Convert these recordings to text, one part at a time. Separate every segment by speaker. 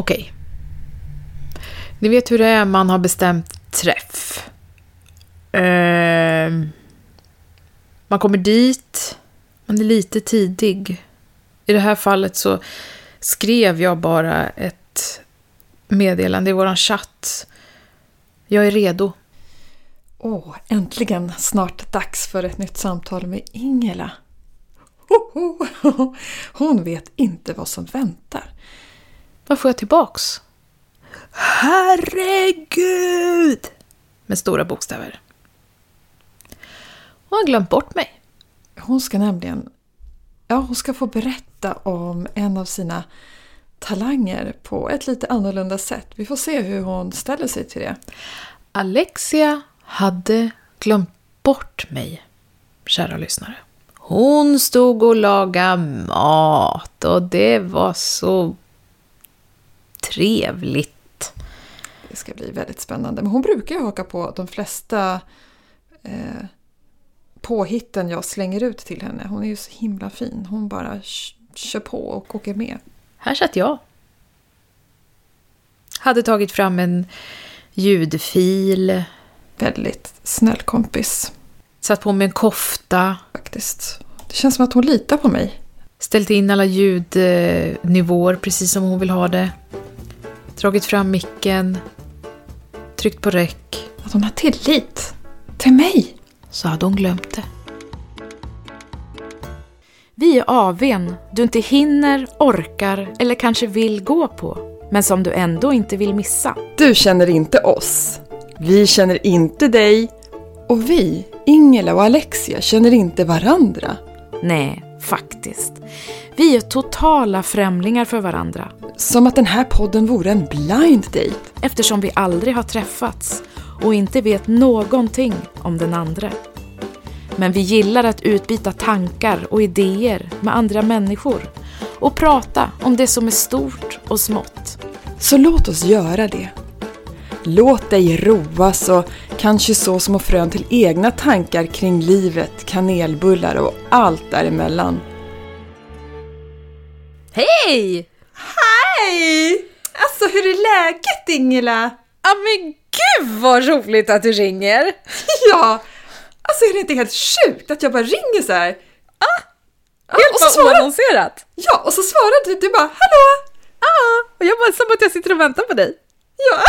Speaker 1: Okej. Ni vet hur det är, man har bestämt träff. Ehm, man kommer dit, man är lite tidig. I det här fallet så skrev jag bara ett meddelande i våran chatt. Jag är redo.
Speaker 2: Åh, äntligen snart dags för ett nytt samtal med Ingela. Ho, ho. Hon vet inte vad som väntar.
Speaker 1: Vad får jag tillbaks? Herregud! Med stora bokstäver. Hon har glömt bort mig.
Speaker 2: Hon ska nämligen ja, hon ska få berätta om en av sina talanger på ett lite annorlunda sätt. Vi får se hur hon ställer sig till det.
Speaker 1: Alexia hade glömt bort mig, kära lyssnare. Hon stod och lagade mat och det var så trevligt.
Speaker 2: Det ska bli väldigt spännande. Men hon brukar ju haka på de flesta eh, påhitten jag slänger ut till henne. Hon är ju så himla fin. Hon bara kör på och åker med.
Speaker 1: Här satt jag. Hade tagit fram en ljudfil.
Speaker 2: Väldigt snäll kompis.
Speaker 1: Satt på mig en kofta.
Speaker 2: Faktiskt. Det känns som att hon litar på mig.
Speaker 1: Ställt in alla ljudnivåer precis som hon vill ha det. Dragit fram micken. Tryckt på räck.
Speaker 2: Att hon har tillit. Till mig.
Speaker 1: Så hade hon glömt det.
Speaker 3: Vi är AWn du inte hinner, orkar eller kanske vill gå på, men som du ändå inte vill missa.
Speaker 2: Du känner inte oss. Vi känner inte dig. Och vi, Ingela och Alexia, känner inte varandra.
Speaker 3: Nej, faktiskt. Vi är totala främlingar för varandra.
Speaker 2: Som att den här podden vore en blind date.
Speaker 3: Eftersom vi aldrig har träffats och inte vet någonting om den andra. Men vi gillar att utbyta tankar och idéer med andra människor och prata om det som är stort och smått.
Speaker 2: Så låt oss göra det. Låt dig roas och kanske så små frön till egna tankar kring livet, kanelbullar och allt däremellan.
Speaker 1: Hej!
Speaker 2: Hej! Alltså hur är läget Ingela?
Speaker 1: Ja men gud vad roligt att du ringer!
Speaker 2: Ja! Alltså är det inte helt sjukt att jag bara ringer så här?
Speaker 1: Ah, helt bara oannonserat!
Speaker 2: Ja, och så svarar du, du bara hallå!
Speaker 1: Ah, och jag bara som att jag sitter och väntar på dig.
Speaker 2: Ja,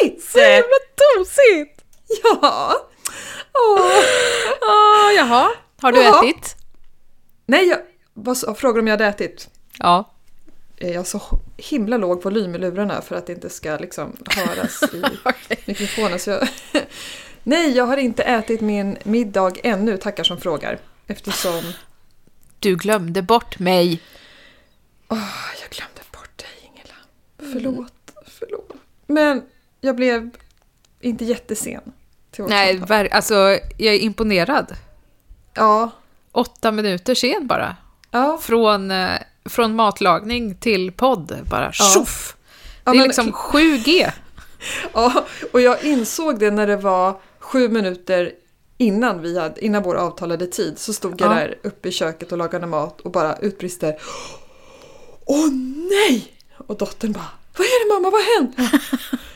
Speaker 2: tokigt!
Speaker 1: Så jävla tosigt!
Speaker 2: Ja!
Speaker 1: Åh, oh. jaha, har du jaha. ätit?
Speaker 2: Nej, jag vad, frågar om jag hade ätit.
Speaker 1: Ja.
Speaker 2: Jag har så himla låg volym i lurarna för att det inte ska liksom höras i okay. mikrofonen. Så jag, Nej, jag har inte ätit min middag ännu, tackar som frågar. Eftersom...
Speaker 1: Du glömde bort mig.
Speaker 2: Oh, jag glömde bort dig, Ingela. Förlåt, mm. förlåt. Men jag blev inte jättesen.
Speaker 1: Till Nej, ver- alltså jag är imponerad.
Speaker 2: Ja.
Speaker 1: Åtta minuter sen bara.
Speaker 2: Ja.
Speaker 1: Från, eh, från matlagning till podd bara. Ja. Tjoff! Det är ja, men... liksom 7G.
Speaker 2: ja, och jag insåg det när det var sju minuter innan, vi hade, innan vår avtalade tid så stod jag ja. där uppe i köket och lagade mat och bara utbrister Åh nej! Och dottern bara Vad är det mamma, vad har hänt?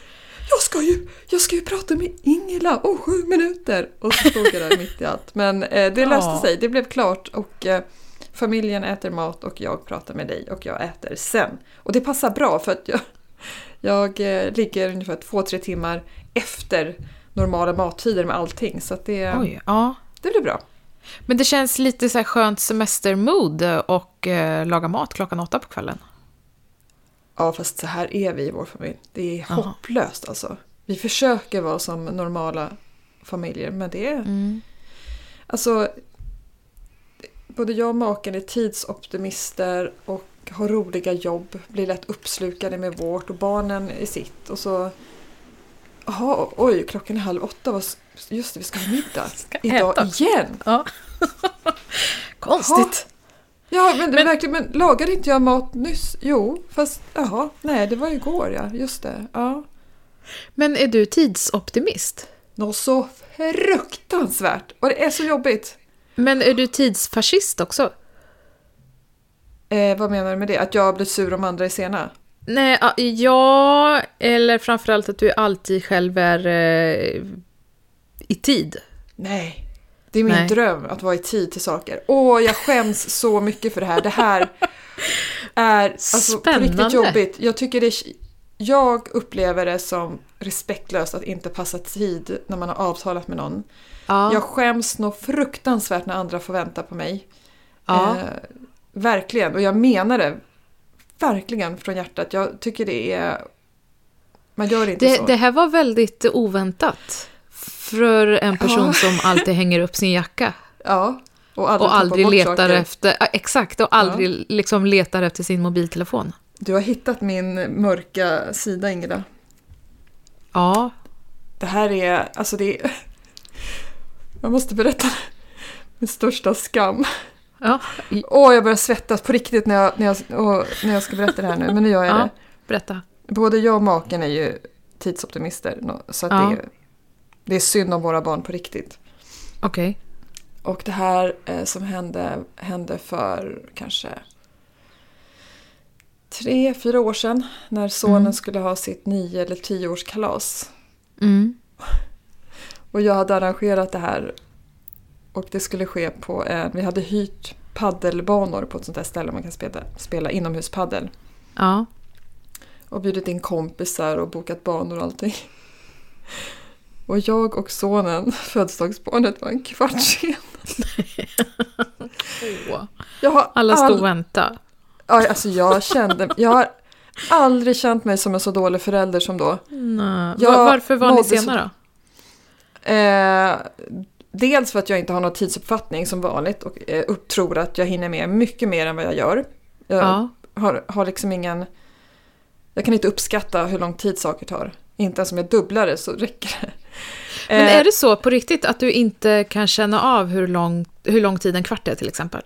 Speaker 2: jag, ska ju, jag ska ju prata med Ingela om sju minuter! Och så stod jag där mitt i allt. Men eh, det löste ja. sig, det blev klart och eh, familjen äter mat och jag pratar med dig och jag äter sen. Och det passar bra för att jag, jag eh, ligger ungefär två, tre timmar efter normala mattider med allting. Så det,
Speaker 1: Oj, ja.
Speaker 2: det blir bra.
Speaker 1: Men det känns lite så här skönt semestermood och eh, laga mat klockan åtta på kvällen.
Speaker 2: Ja, fast så här är vi i vår familj. Det är Aha. hopplöst alltså. Vi försöker vara som normala familjer, men det är... Mm. Alltså, både jag och maken är tidsoptimister och har roliga jobb, blir lätt uppslukade med vårt och barnen i sitt. Och så Jaha, oj, klockan är halv åtta. Just det, vi ska ha middag. Ska Idag äta. igen!
Speaker 1: Ja. Konstigt.
Speaker 2: Ja, men, men, verkligen, men lagade inte jag mat nyss? Jo, fast jaha, nej, det var igår ja, just det. Ja.
Speaker 1: Men är du tidsoptimist?
Speaker 2: Något så fruktansvärt! Och det är så jobbigt.
Speaker 1: Men är du tidsfascist också?
Speaker 2: Eh, vad menar du med det? Att jag blir sur om andra är sena?
Speaker 1: Nej, ja, eller framförallt att du alltid själv är eh, i tid.
Speaker 2: Nej. Det är min
Speaker 1: Nej.
Speaker 2: dröm att vara i tid till saker. Åh, jag skäms så mycket för det här. Det här är alltså, på riktigt jobbigt. Jag, tycker det jag upplever det som respektlöst att inte passa tid när man har avtalat med någon.
Speaker 1: Ja,
Speaker 2: Jag skäms nog fruktansvärt när andra får vänta på mig.
Speaker 1: ja.
Speaker 2: Eh, verkligen, och jag menar det verkligen från hjärtat. Jag tycker det är... Man gör inte
Speaker 1: Det,
Speaker 2: så.
Speaker 1: det här var väldigt oväntat. För en person
Speaker 2: Ja.
Speaker 1: som alltid hänger upp sin jacka.
Speaker 2: Ja, och aldrig,
Speaker 1: Och aldrig letar
Speaker 2: saker.
Speaker 1: efter, ja, exakt, och aldrig liksom letar efter sin mobiltelefon.
Speaker 2: Du har hittat min mörka sida Ingela.
Speaker 1: Ja,
Speaker 2: Det här är, alltså det är... Jag måste berätta min största skam.
Speaker 1: ja,
Speaker 2: Åh, jag börjar svettas på riktigt när jag, när, jag, åh, när jag ska berätta det här nu, men nu gör jag
Speaker 1: Ja.
Speaker 2: det.
Speaker 1: berätta.
Speaker 2: Både jag och maken är ju tidsoptimister, så att
Speaker 1: Ja.
Speaker 2: det, är, det är synd om våra barn på riktigt.
Speaker 1: Okej.
Speaker 2: Och det här eh, som hände, hände för kanske tre, fyra år sedan när sonen
Speaker 1: Mm.
Speaker 2: skulle ha sitt nio eller tioårskalas.
Speaker 1: Mm.
Speaker 2: Och jag hade arrangerat det här och det skulle ske på en, vi hade hyrt paddelbanor på ett sånt där ställe man kan spela, spela inomhuspaddel.
Speaker 1: Ja.
Speaker 2: Och bjudit in kompisar och bokat banor och allting. Och jag och sonen, födelsedagsbarnet, var en kvart sen.
Speaker 1: Alla stod
Speaker 2: all-
Speaker 1: och väntade.
Speaker 2: Ja, alltså jag kände, jag har aldrig känt mig som en så dålig förälder som då.
Speaker 1: Nej.
Speaker 2: Jag
Speaker 1: Va- Varför var ni
Speaker 2: mådde så-
Speaker 1: sena då?
Speaker 2: Eh, dels för att jag inte har någon tidsuppfattning som vanligt och eh, upp- tror att jag hinner med mycket mer än vad jag gör. Jag
Speaker 1: Ja.
Speaker 2: har, har liksom ingen... Jag kan inte uppskatta hur lång tid saker tar. Inte ens om jag dubblar det så räcker det.
Speaker 1: Men
Speaker 2: Eh,
Speaker 1: är det så på riktigt att du inte kan känna av hur lång, hur lång tid en kvart är till exempel?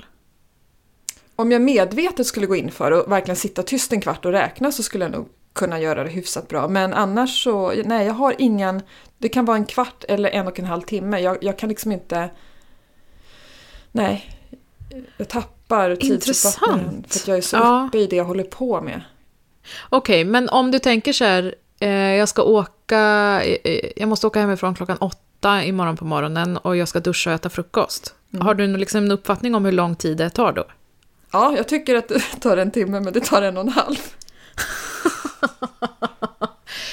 Speaker 2: Om jag medvetet skulle gå in för och verkligen sitta tyst en kvart och räkna så skulle jag nog kunna göra det hyfsat bra. Men annars så, nej jag har ingen, det kan vara en kvart eller en och en halv timme. Jag, jag kan liksom inte, nej, jag tappar tidsuppfattningen för att jag är så
Speaker 1: Ja.
Speaker 2: uppe i det jag håller på med.
Speaker 1: Okej, men om du tänker så här, jag ska åka, eh, jag måste åka hemifrån klockan åtta imorgon på morgonen och jag ska duscha och äta frukost.
Speaker 2: Mm.
Speaker 1: Har du liksom en uppfattning om hur lång tid det tar då?
Speaker 2: Ja, jag tycker att det tar en timme men det tar en och en halv.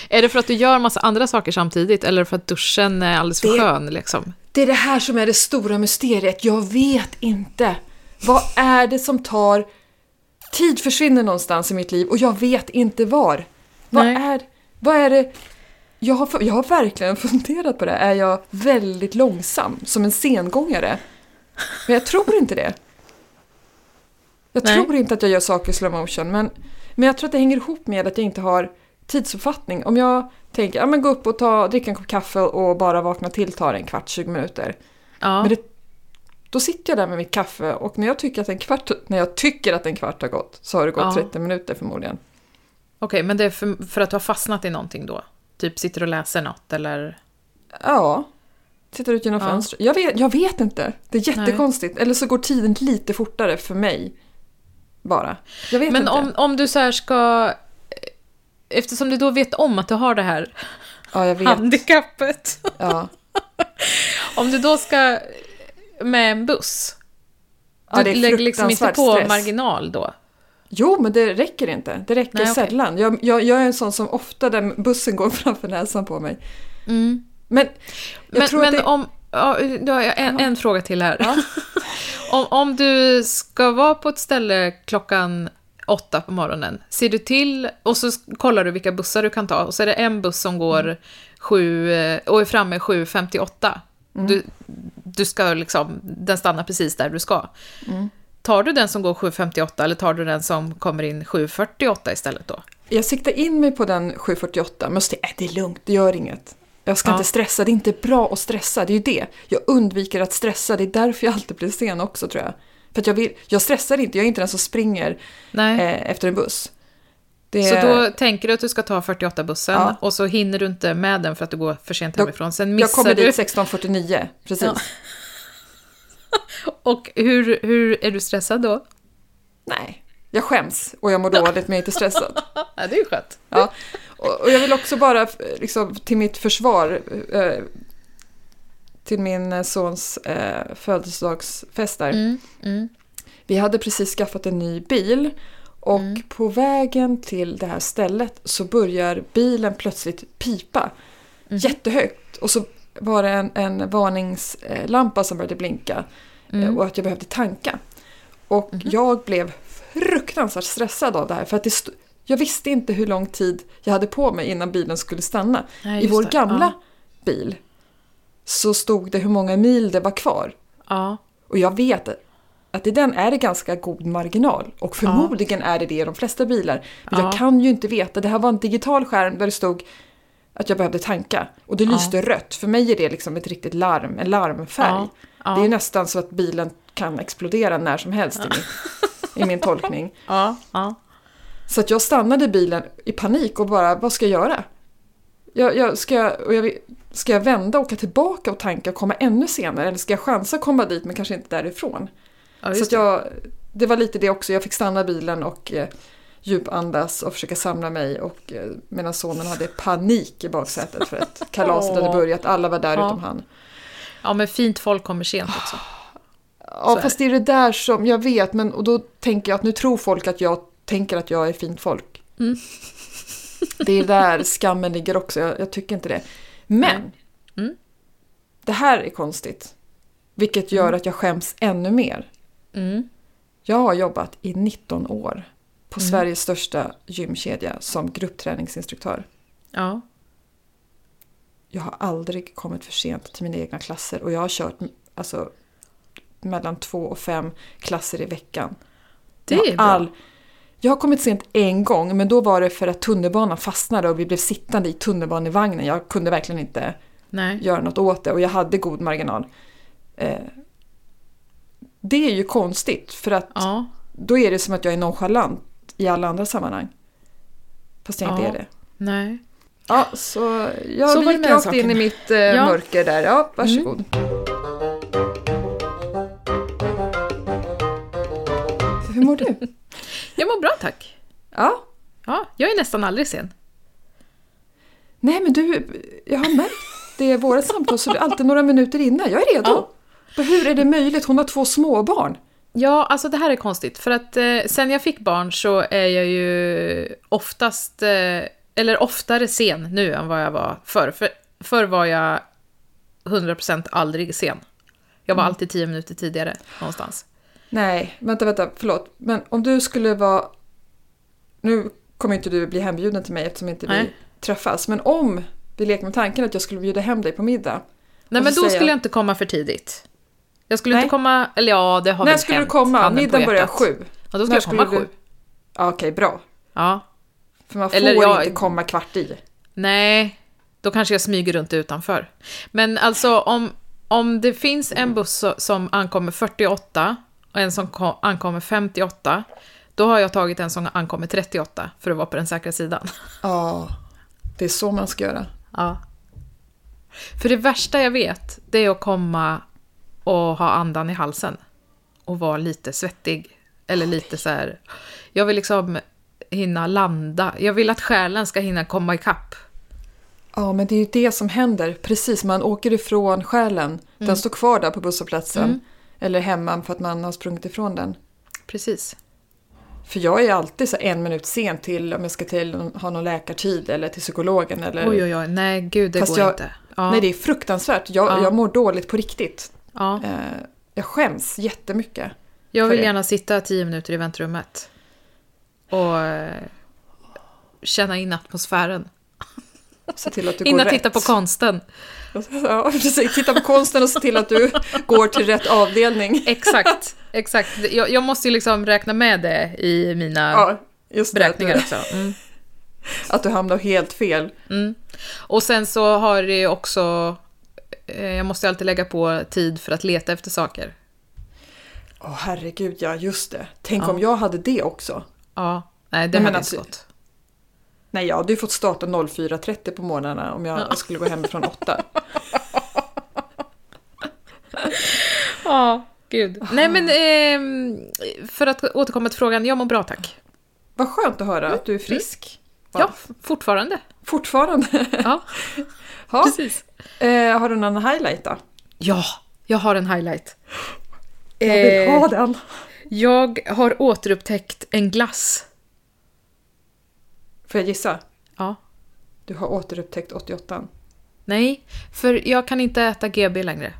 Speaker 1: Är det för att du gör massa andra saker samtidigt eller för att duschen är alldeles för
Speaker 2: Det-
Speaker 1: skön liksom?
Speaker 2: Det är det här som är det stora mysteriet. Jag vet inte. Vad är det som tar... Tid försvinner någonstans i mitt liv och jag vet inte var. Vad
Speaker 1: Nej.
Speaker 2: är, vad är det... Jag har, jag har verkligen funderat på det. Är jag väldigt långsam som en sengångare? Men jag tror inte det. Jag
Speaker 1: Nej.
Speaker 2: tror inte att jag gör saker i slow motion. Men, men jag tror att det hänger ihop med att jag inte har tidsuppfattning. Om jag tänker, ja men gå upp och ta, dricka en kopp kaffe och bara vakna till tar en kvart, 20 minuter.
Speaker 1: Ja.
Speaker 2: Men det, då sitter jag där med mitt kaffe och när jag tycker att en kvart, när jag tycker att en kvart har gått så har det gått
Speaker 1: Ja.
Speaker 2: 30 minuter förmodligen.
Speaker 1: Okej, men det är för, för att du har fastnat i någonting då? Typ sitter och läser något eller?
Speaker 2: Ja. Tittar ut genom
Speaker 1: Ja.
Speaker 2: fönstret. Jag vet, jag vet inte. Det är jättekonstigt. Eller så går tiden lite fortare för mig. Bara. Jag vet
Speaker 1: Men
Speaker 2: inte.
Speaker 1: om, om du så här ska... Eftersom du då vet om att du har det här
Speaker 2: Ja, jag vet.
Speaker 1: handikappet.
Speaker 2: Ja.
Speaker 1: Om du då ska med en buss.
Speaker 2: Ja,
Speaker 1: Du
Speaker 2: är
Speaker 1: lägger liksom inte på
Speaker 2: stress.
Speaker 1: marginal då?
Speaker 2: Jo, men det räcker inte. Det räcker
Speaker 1: Nej,
Speaker 2: sällan. Jag, jag, jag är en sån som ofta där bussen går framför näsan på mig. Men jag
Speaker 1: Men, men
Speaker 2: att det...
Speaker 1: om... Ja, då har jag en, en fråga till här.
Speaker 2: Ja.
Speaker 1: om, om du ska vara på ett ställe klockan åtta på morgonen, ser du till och så kollar du vilka bussar du kan ta och så är det en buss som går
Speaker 2: Mm.
Speaker 1: sju eh, och är framme 7.58.
Speaker 2: Mm.
Speaker 1: Du, du ska liksom, den stannar precis där du ska.
Speaker 2: Mm.
Speaker 1: Tar du den som går 7.58 eller tar du den som kommer in 7.48 istället då?
Speaker 2: Jag siktar in mig på den 748, men så tänkte jag, det är lugnt, det gör inget. Jag ska
Speaker 1: Ja.
Speaker 2: inte stressa, det är inte bra att stressa, det är ju det. Jag undviker att stressa, det är därför jag alltid blir sen också tror jag. För jag, vill, jag stressar inte, jag är inte den som springer eh, efter en buss. Det,
Speaker 1: Så då tänker du att du ska ta 48-bussen
Speaker 2: Ja.
Speaker 1: och så hinner du inte med den för att du går för sent hemifrån. Sen
Speaker 2: jag
Speaker 1: missar
Speaker 2: kommer
Speaker 1: du.
Speaker 2: dit 16.49, precis.
Speaker 1: Ja. Och hur, hur är du stressad då?
Speaker 2: Nej, Jag skäms och jag mår dåligt men jag är inte stressad.
Speaker 1: Ja, det är ju skönt.
Speaker 2: Ja. Och, och jag vill också bara eh, liksom, till mitt försvar eh, till min sons eh, födelsedagsfest där.
Speaker 1: Mm, mm,
Speaker 2: Vi hade precis skaffat en ny bil och
Speaker 1: Mm.
Speaker 2: på vägen till det här stället så börjar bilen plötsligt pipa
Speaker 1: Mhm.
Speaker 2: jättehögt. Och så var det en, en varningslampa som började blinka eh,
Speaker 1: mm.
Speaker 2: och att jag behövde tanka. Och
Speaker 1: Mhm.
Speaker 2: jag blev fruktansvärt stressad av det här för att det jag visste inte hur lång tid jag hade på mig innan bilen skulle stanna.
Speaker 1: Nej,
Speaker 2: I vår
Speaker 1: det.
Speaker 2: gamla bil så stod det hur många mil det var kvar.
Speaker 1: Ja,
Speaker 2: Och jag vet att i den är det ganska god marginal. Och förmodligen är det det i de flesta bilar. Men
Speaker 1: Ja.
Speaker 2: jag kan ju inte veta. Det här var en digital skärm där det stod att jag behövde tanka. Och det
Speaker 1: Ja.
Speaker 2: lyste rött. För mig är det liksom ett riktigt larm, en larmfärg.
Speaker 1: Ja. ja.
Speaker 2: Det är nästan så att bilen kan explodera när som helst i, min, i min tolkning.
Speaker 1: ja, ja.
Speaker 2: Så att jag stannade bilen i panik och bara, vad ska jag göra? Jag, jag, ska, jag, och jag, ska jag vända och åka tillbaka och tanka och komma ännu senare? Eller ska jag chansa att komma dit men kanske inte därifrån?
Speaker 1: ja
Speaker 2: Så att jag, det var lite det också, jag fick stanna bilen och eh, djupandas och försöka samla mig och eh, medan sonen hade panik i baksätet för att kalaset hade börjat, alla var där
Speaker 1: Ja.
Speaker 2: utom han.
Speaker 1: ja, men fint folk kommer sent också.
Speaker 2: Ja
Speaker 1: är
Speaker 2: fast det är det där som, jag vet, men och då tänker jag att nu tror folk att jag tänker att jag är fint folk.
Speaker 1: Mm.
Speaker 2: Det är där skammen ligger också, jag, jag tycker inte det. Men,
Speaker 1: Mm.
Speaker 2: det här är konstigt. Vilket gör att jag skäms ännu mer.
Speaker 1: Mm.
Speaker 2: Jag har jobbat i 19 år på
Speaker 1: Mm.
Speaker 2: Sveriges största gymkedja som gruppträningsinstruktör.
Speaker 1: Ja.
Speaker 2: Jag har aldrig kommit för sent till mina egna klasser och jag har kört alltså, mellan två och fem klasser i veckan.
Speaker 1: Det är bra.
Speaker 2: all- Jag har kommit sent en gång men då var det för att tunnelbanan fastnade och vi blev sittande i tunnelbanevagnen. Jag kunde verkligen inte
Speaker 1: Nej.
Speaker 2: göra något åt det och jag hade god marginal. Eh, det är ju konstigt för att
Speaker 1: Ja.
Speaker 2: då är det som att jag är nonchalant i alla andra sammanhang. Fast jag inte
Speaker 1: Ja.
Speaker 2: är det.
Speaker 1: Nej.
Speaker 2: Ja, så jag
Speaker 1: Så
Speaker 2: gick rakt
Speaker 1: saken.
Speaker 2: in i mitt eh,
Speaker 1: Ja. Mm.
Speaker 2: mörker där. Ja, varsågod. Hur mår du?
Speaker 1: Jag mår bra tack.
Speaker 2: Ja,
Speaker 1: Ja, jag är nästan aldrig sen.
Speaker 2: nej men du, jag har märkt det i våra samtal så det är alltid några minuter innan. Jag är redo.
Speaker 1: Ja.
Speaker 2: Hur är det möjligt? Hon har två småbarn.
Speaker 1: Ja, alltså det här är konstigt. För att eh, sen jag fick barn så är jag ju oftast, eh, eller oftare sen nu än vad jag var förr. För, förr var jag 100% aldrig sen. Jag var alltid 10 minuter tidigare någonstans.
Speaker 2: Nej, vänta, vänta, förlåt. Men om du skulle vara... Nu kommer inte du bli hembjuden till mig eftersom inte vi
Speaker 1: Nej.
Speaker 2: träffas. Men om vi leker med tanken att jag skulle bjuda hem dig på middag.
Speaker 1: Nej, men då
Speaker 2: säger
Speaker 1: skulle
Speaker 2: jag
Speaker 1: inte komma för tidigt. Jag skulle
Speaker 2: Nej.
Speaker 1: inte komma, eller ja, det har
Speaker 2: När
Speaker 1: väl
Speaker 2: skulle du
Speaker 1: hänt,
Speaker 2: komma?
Speaker 1: handen på
Speaker 2: Middagen börjar sju.
Speaker 1: Ja, då ska
Speaker 2: När
Speaker 1: jag komma
Speaker 2: du-
Speaker 1: sju.
Speaker 2: Ja, Okej, bra.
Speaker 1: Ja.
Speaker 2: För man får
Speaker 1: Eller jag-
Speaker 2: inte komma kvart i.
Speaker 1: Nej, då kanske jag smyger runt utanför. Men alltså om, om det finns en buss som ankommer 48 och en som ko- ankommer 58, då har jag tagit en som ankommer 38 för att vara på den säkra sidan.
Speaker 2: Ja, det är så man ska göra.
Speaker 1: Ja. För det värsta jag vet, det är att komma och ha andan i halsen. Och vara lite svettig. Eller lite så här. Jag vill liksom hinna landa. Jag vill att själen ska hinna komma ikapp.
Speaker 2: Ja, men det är ju det som händer. Precis, man åker ifrån själen. Den står kvar där på busshållplatsen. Eller hemma för att man har sprungit ifrån den.
Speaker 1: Precis.
Speaker 2: För jag är alltid så en minut sen till om jag ska till ha någon läkartid eller till psykologen. Eller...
Speaker 1: Oj, oj, oj. Nej, gud, det
Speaker 2: Fast
Speaker 1: går
Speaker 2: jag-
Speaker 1: inte. Ja.
Speaker 2: Nej, det är fruktansvärt. Jag,
Speaker 1: Ja.
Speaker 2: jag mår dåligt på riktigt.
Speaker 1: Ja.
Speaker 2: Eh, jag skäms jättemycket.
Speaker 1: Jag vill gärna sitta tio minuter i väntrummet. Och eh, känna in atmosfären.
Speaker 2: Se till att du går
Speaker 1: Hinna
Speaker 2: rätt.
Speaker 1: titta på konsten.
Speaker 2: Ja, precis. Titta på konsten och se till att du går till rätt avdelning.
Speaker 1: Exakt, exakt. Jag, jag måste ju liksom räkna med det i mina
Speaker 2: Ja, det.
Speaker 1: beräkningar
Speaker 2: Att
Speaker 1: också. Mm.
Speaker 2: du, att du hamnar helt fel.
Speaker 1: Mm. Och sen så har det också... eh, Jag måste alltid lägga på tid för att leta efter saker.
Speaker 2: Åh herregud, ja just det. Tänk
Speaker 1: Ja.
Speaker 2: om jag hade det också.
Speaker 1: Ja, nej det
Speaker 2: Nej,
Speaker 1: hade
Speaker 2: alltså-
Speaker 1: inte gått.
Speaker 2: Nej, jag hade ju fått starta 04.30 på morgnarna om jag skulle gå hem från 8.
Speaker 1: Ja. Gud. Nej men, ehm, för att återkomma till frågan, jag mår bra tack.
Speaker 2: Vad skönt att höra att du är frisk.
Speaker 1: Ja, fortfarande.
Speaker 2: Fortfarande.
Speaker 1: Ja,
Speaker 2: Ja.
Speaker 1: precis.
Speaker 2: Eh, har du någon highlight då?
Speaker 1: Ja, jag har en highlight.
Speaker 2: Jag vill
Speaker 1: Eh,
Speaker 2: ha den.
Speaker 1: Jag har återupptäckt en glass.
Speaker 2: Får jag gissa?
Speaker 1: Ja.
Speaker 2: Du har återupptäckt 88
Speaker 1: Nej, för jag kan inte äta GB längre.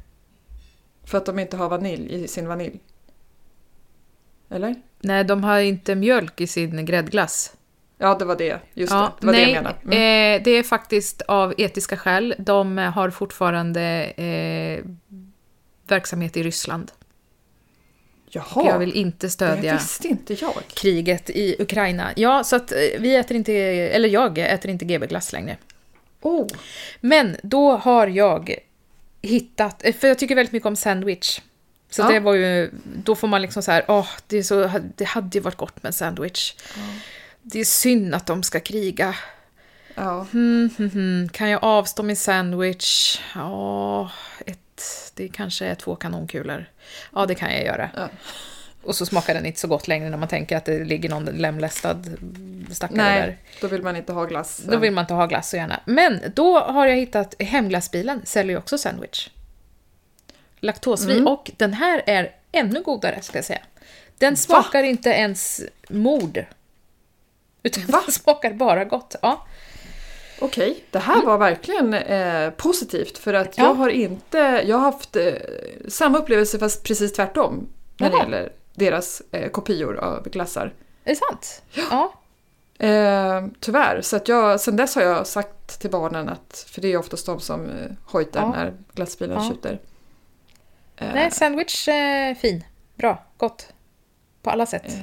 Speaker 2: För att de inte har vanilj i sin vanilj? Eller?
Speaker 1: Nej, de har inte mjölk i sin gräddglass.
Speaker 2: Ja, det var det. Just
Speaker 1: Ja,
Speaker 2: det. Det var
Speaker 1: nej,
Speaker 2: det jag menade. Mm.
Speaker 1: eh, det är faktiskt av etiska skäl. De har fortfarande eh, verksamhet i Ryssland.
Speaker 2: Jaha,
Speaker 1: jag vill inte
Speaker 2: det
Speaker 1: stödja
Speaker 2: visste inte jag.
Speaker 1: kriget i Ukraina. Ja, så att eh, vi äter inte, eller jag äter inte GB-glass längre.
Speaker 2: Oh,
Speaker 1: Men då har jag hittat, eh, för jag tycker väldigt mycket om sandwich. Så
Speaker 2: Ja.
Speaker 1: det var ju, då får man liksom så här, åh, det, är så, det hade ju varit gott med en sandwich. Det är synd att de ska kriga.
Speaker 2: ja.
Speaker 1: Hmm, hmm, hmm. Kan jag avstå min sandwich? Ja, ett, det kanske är två kanonkulor. Ja, det kan jag göra.
Speaker 2: Ja.
Speaker 1: Och så smakar den inte så gott längre när man tänker att det ligger någon lemlästad stackare
Speaker 2: Nej,
Speaker 1: där.
Speaker 2: då vill man inte ha glass.
Speaker 1: Då vill man inte ha glass så gärna. Men då har jag hittat Hemglassbilen, säljer ju också sandwich. Laktosfri.
Speaker 2: Mm.
Speaker 1: Och den här är ännu godare, ska jag säga. Den smakar inte ens mord. Utan
Speaker 2: Va?
Speaker 1: den smakar bara gott. Ja.
Speaker 2: Okej, det här var verkligen eh, positivt för att
Speaker 1: Ja.
Speaker 2: jag har inte, jag har haft eh, samma upplevelse fast precis tvärtom när det gäller deras eh, kopior av glassar.
Speaker 1: Är det sant? Ja.
Speaker 2: Eh, tyvärr, så att jag, sen dess har jag sagt till barnen att, för det är oftast de som eh, hojtar
Speaker 1: Ja.
Speaker 2: när glassbilen
Speaker 1: Ja.
Speaker 2: tjuter. Eh,
Speaker 1: Nej, sandwich eh, fin. Bra. Gott. På alla sätt.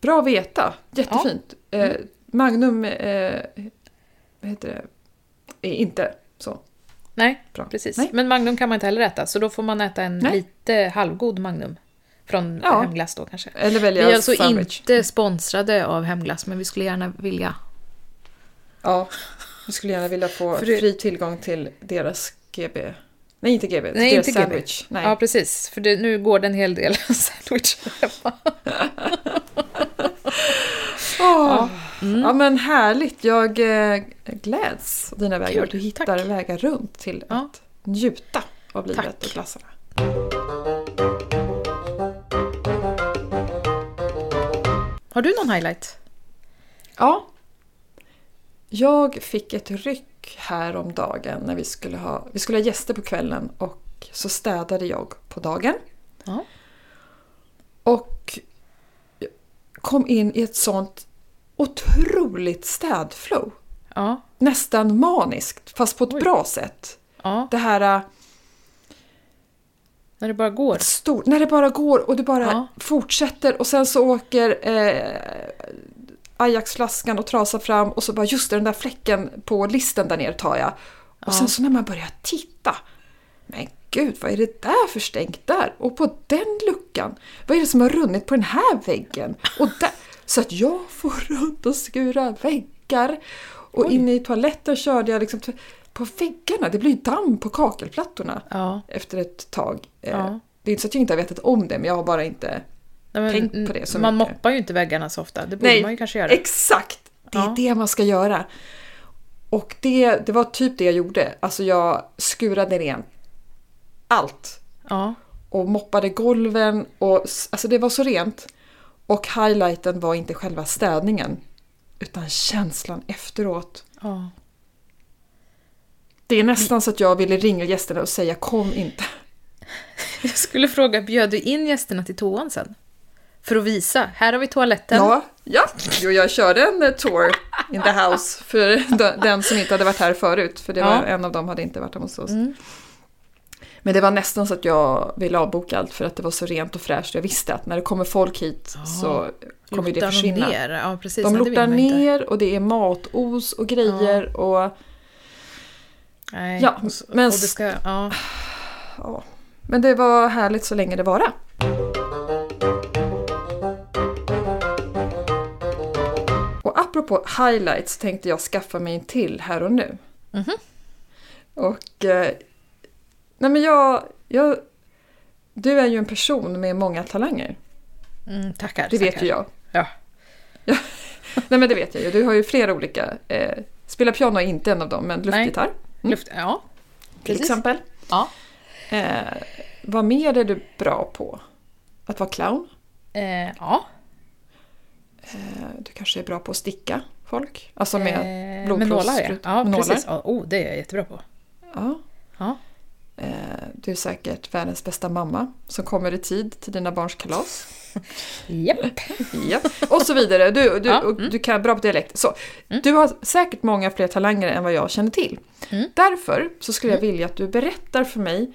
Speaker 2: Bra att veta, jättefint.
Speaker 1: Mm.
Speaker 2: Eh, Magnum, eh, vad heter det, är inte så.
Speaker 1: Nej,
Speaker 2: Bra.
Speaker 1: precis.
Speaker 2: Nej.
Speaker 1: Men Magnum kan man inte heller äta, så då får man äta en
Speaker 2: Nej.
Speaker 1: lite halvgod Magnum. Från
Speaker 2: Ja.
Speaker 1: Hemglass då kanske.
Speaker 2: Eller
Speaker 1: Vi
Speaker 2: välja
Speaker 1: är alltså
Speaker 2: sandwich.
Speaker 1: inte sponsrade av Hemglass, men vi skulle gärna vilja.
Speaker 2: Ja, jag skulle gärna vilja få
Speaker 1: För
Speaker 2: fri tillgång till deras GB. Nej, inte GB,
Speaker 1: Nej,
Speaker 2: deras
Speaker 1: inte GB.
Speaker 2: sandwich. Nej.
Speaker 1: Ja, precis. För det, nu går det en hel del sandwich hemma.
Speaker 2: Åh.
Speaker 1: Mm.
Speaker 2: Ja men härligt, jag eh, gläds åt dina vägar.
Speaker 1: Kul,
Speaker 2: Du hittar
Speaker 1: tack.
Speaker 2: vägar runt till
Speaker 1: Ja.
Speaker 2: att njuta av livet
Speaker 1: Tack.
Speaker 2: och glassarna.
Speaker 1: Har du någon highlight?
Speaker 2: Ja. Jag fick ett ryck häromdagen när vi skulle ha, vi skulle ha gäster på kvällen och så städade jag på dagen.
Speaker 1: Ja.
Speaker 2: Och kom in i ett sånt otroligt städflow.
Speaker 1: Ja.
Speaker 2: Nästan maniskt, fast på ett
Speaker 1: Oj.
Speaker 2: bra sätt.
Speaker 1: ja.
Speaker 2: Det här äh,
Speaker 1: När det bara går.
Speaker 2: stor, när det bara går och det bara
Speaker 1: Ja.
Speaker 2: fortsätter och sen så åker eh, Ajaxflaskan och trasar fram och så bara just det, den där fläcken på listen där nere tar jag. Och
Speaker 1: Ja.
Speaker 2: sen så när man börjar titta. Men gud, vad är det där för stänk där? Och på den luckan, vad är det som har runnit på den här väggen? Och där, så att jag får runt och skura väggar. Och
Speaker 1: Oj.
Speaker 2: inne i toaletten körde jag liksom på väggarna. Det blir ju damm på kakelplattorna
Speaker 1: Ja.
Speaker 2: efter ett tag. Eh,
Speaker 1: Ja.
Speaker 2: Det är inte så att jag inte har vetat om det, men jag har bara inte...
Speaker 1: Nej, men,
Speaker 2: Tänk på det så
Speaker 1: man
Speaker 2: mycket.
Speaker 1: moppar ju inte väggarna så ofta. Det borde man ju kanske göra.
Speaker 2: exakt! Det är
Speaker 1: Ja.
Speaker 2: det man ska göra. Och det, det var typ det jag gjorde. Alltså jag skurade rent allt.
Speaker 1: Ja.
Speaker 2: Och moppade golven. Och, alltså det var så rent. Och highlighten var inte själva städningen. Utan känslan efteråt.
Speaker 1: ja.
Speaker 2: Det är nästan så att jag ville ringa gästerna och säga kom inte.
Speaker 1: Jag skulle fråga, bjöd du in gästerna till toan sen? För att visa, här har vi toaletten.
Speaker 2: Ja, ja. Jo, jag körde en eh, tour in the house för de- den som inte hade varit här förut. För det var,
Speaker 1: Ja.
Speaker 2: en av dem hade inte varit hemma hos oss.
Speaker 1: Mm.
Speaker 2: Men det var nästan så att jag ville avboka allt för att det var så rent och fräscht. Jag visste att när det kommer folk hit så kommer det
Speaker 1: Lortar de
Speaker 2: försvinna.
Speaker 1: ner? Ja, precis.
Speaker 2: De lortar ner och det är matos och grejer. Och,
Speaker 1: Nej.
Speaker 2: Ja,
Speaker 1: och, så-
Speaker 2: men
Speaker 1: och det ska, ja.
Speaker 2: ja. Men det var härligt så länge det vara. Och apropå highlights tänkte jag skaffa mig en till här och nu.
Speaker 1: Mhm.
Speaker 2: Och... Eh, nej men jag, jag du är ju en person med många talanger.
Speaker 1: Mm, tackar.
Speaker 2: Det vet
Speaker 1: tackar.
Speaker 2: ju jag.
Speaker 1: Ja.
Speaker 2: Nej men det vet jag ju. Du har ju flera olika. Eh, spela piano är inte en av dem, men luftgitarr
Speaker 1: Luft, ja.
Speaker 2: till
Speaker 1: Precis.
Speaker 2: exempel.
Speaker 1: Ja.
Speaker 2: Eh, vad mer är du bra på? Att vara clown?
Speaker 1: Eh, ja.
Speaker 2: Eh, du kanske är bra på att sticka folk? Alltså med
Speaker 1: Eh,
Speaker 2: blodprost-
Speaker 1: med nålar ja. Ja, precis. Ja, oh, det är jag jättebra på.
Speaker 2: Ja.
Speaker 1: Ja.
Speaker 2: Eh, du är säkert världens bästa mamma som kommer i tid till dina barns kalas.
Speaker 1: Japp.
Speaker 2: Ja. Och så vidare. Du, du,
Speaker 1: Ja,
Speaker 2: och du kan bra på dialekt. Så, Du har säkert många fler talanger än vad jag känner till.
Speaker 1: Mm.
Speaker 2: Därför så skulle jag vilja att du berättar för mig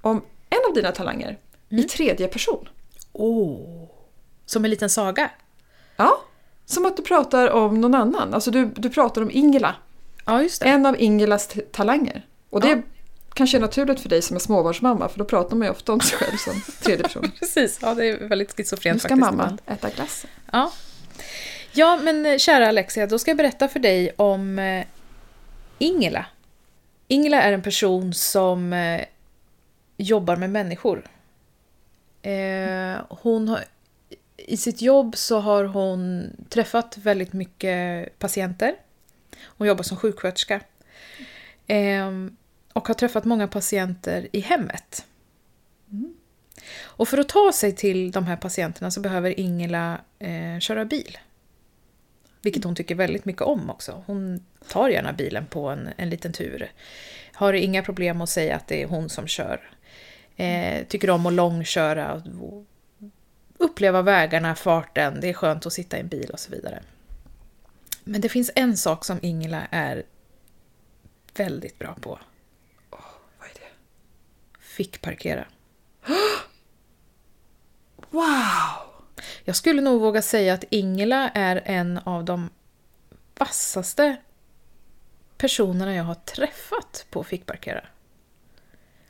Speaker 2: om en av dina talanger
Speaker 1: Mm.
Speaker 2: i tredje person.
Speaker 1: Oh. Som en liten saga.
Speaker 2: Ja, som att du pratar om någon annan. Alltså du, du pratar om Ingela.
Speaker 1: Ja, just det.
Speaker 2: En av Ingelas talanger. Och det
Speaker 1: Ja.
Speaker 2: Kanske är naturligt för dig som är småbarnsmamma för då pratar man ju ofta om sig själv som tredje person.
Speaker 1: Precis, ja, det är väldigt schizofrent
Speaker 2: Nu ska
Speaker 1: faktiskt.
Speaker 2: mamma äta glass.
Speaker 1: Ja. ja, men eh, kära Alexia, då ska jag berätta för dig om eh, Ingela. Ingela är en person som eh, jobbar med människor. Hon har, I sitt jobb så har hon träffat väldigt mycket patienter. Hon jobbar som sjuksköterska. Och har träffat många patienter i hemmet. Och för att ta sig till de här patienterna så behöver Ingela eh, köra bil. Vilket hon tycker väldigt mycket om också. Hon tar gärna bilen på en, en liten tur. Har inga problem att säga att det är hon som kör. Eh, tycker om att långköra. och Uppleva vägarna, farten. Det är skönt att sitta i en bil och så vidare. Men det finns en sak som Ingela är väldigt bra på.
Speaker 2: Det?
Speaker 1: Fick parkera.
Speaker 2: Wow!
Speaker 1: Jag skulle nog våga säga att Ingela är en av de vassaste personerna jag har träffat på fickparkera.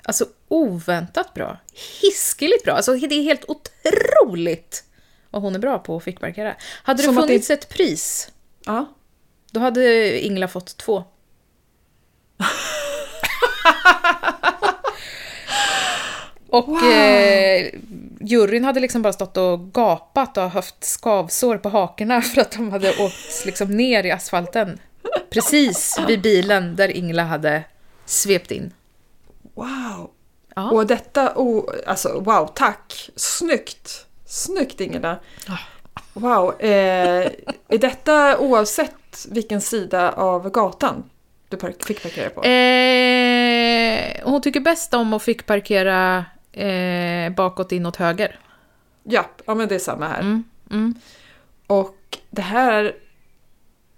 Speaker 1: Alltså oväntat bra. Hiskeligt bra. Alltså det är helt otroligt vad hon är bra på att fickparkera. Hade det
Speaker 2: Som det-
Speaker 1: funnits ett pris,
Speaker 2: Ja.
Speaker 1: då hade Ingela fått två. Och
Speaker 2: Wow.
Speaker 1: eh, juryn hade liksom bara stått och gapat och haft skavsår på hakorna för att de hade åkt liksom ner i asfalten. Precis vid bilen där Ingela hade svept in.
Speaker 2: Wow!
Speaker 1: Ja.
Speaker 2: Och detta, oh, alltså wow, tack! Snyggt! Snyggt Ingela! Wow! Eh, är detta oavsett vilken sida av gatan du fick parkera på?
Speaker 1: Eh, hon tycker bäst om att fick parkera eh, bakåt inåt höger.
Speaker 2: Ja, ja, men det är samma här.
Speaker 1: Mm, mm.
Speaker 2: Och det här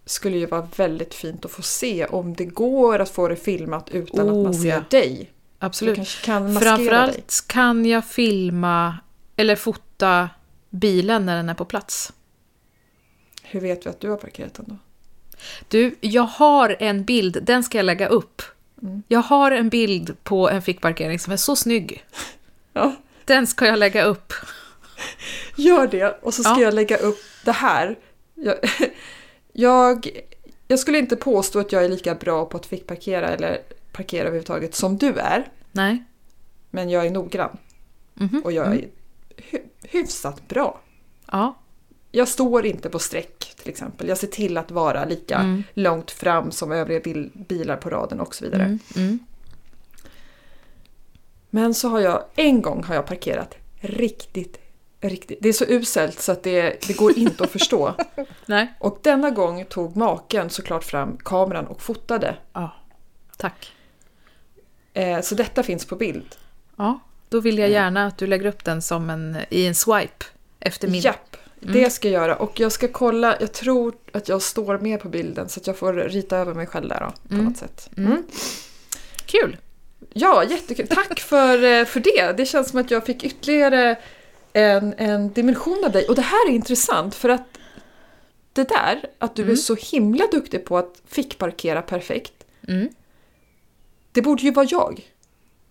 Speaker 2: skulle ju vara väldigt fint att få se om det går att få det filmat utan att man
Speaker 1: Oh,
Speaker 2: ser
Speaker 1: ja.
Speaker 2: dig.
Speaker 1: Absolut.
Speaker 2: kan maskera dig.
Speaker 1: Framförallt kan jag filma eller fota bilen när den är på plats.
Speaker 2: Hur vet vi att du har parkerat den då?
Speaker 1: Du, jag har en bild, den ska jag lägga upp.
Speaker 2: Mm.
Speaker 1: Jag har en bild på en fickparkering som är så snygg.
Speaker 2: Ja,
Speaker 1: Den ska jag lägga upp.
Speaker 2: gör det och så ska
Speaker 1: Ja.
Speaker 2: jag lägga upp det här. Jag, jag, jag skulle inte påstå att jag är lika bra på att fickparkera eller parkera överhuvudtaget som du är.
Speaker 1: Nej.
Speaker 2: Men jag är noggrann
Speaker 1: Mhm.
Speaker 2: och jag är hy, hyfsat bra.
Speaker 1: Ja.
Speaker 2: Jag står inte på streck till exempel. Jag ser till att vara lika
Speaker 1: Mm.
Speaker 2: långt fram som övriga bil, bilar på raden och så vidare.
Speaker 1: Mm, mm.
Speaker 2: Men så har jag, en gång har jag parkerat riktigt, riktigt. Det är så uselt så att det, det går inte att förstå.
Speaker 1: Nej.
Speaker 2: Och denna gång tog maken såklart fram kameran och fotade.
Speaker 1: Ja. Tack.
Speaker 2: Eh, så detta finns på bild.
Speaker 1: Ja. Då vill jag gärna att du lägger upp den som en, i en swipe efter min.
Speaker 2: Japp, det ska jag göra. Och jag ska kolla, jag tror att jag står med på bilden så att jag får rita över mig själv där då, på
Speaker 1: Mm.
Speaker 2: något sätt.
Speaker 1: Mm.
Speaker 2: Mm.
Speaker 1: Kul!
Speaker 2: Ja, jättekul. Tack för, eh, för det. Det känns som att jag fick ytterligare en, en dimension av dig. Och det här är intressant för att det där, att du är så himla duktig på att fickparkera perfekt,
Speaker 1: Mm.
Speaker 2: det borde ju vara jag.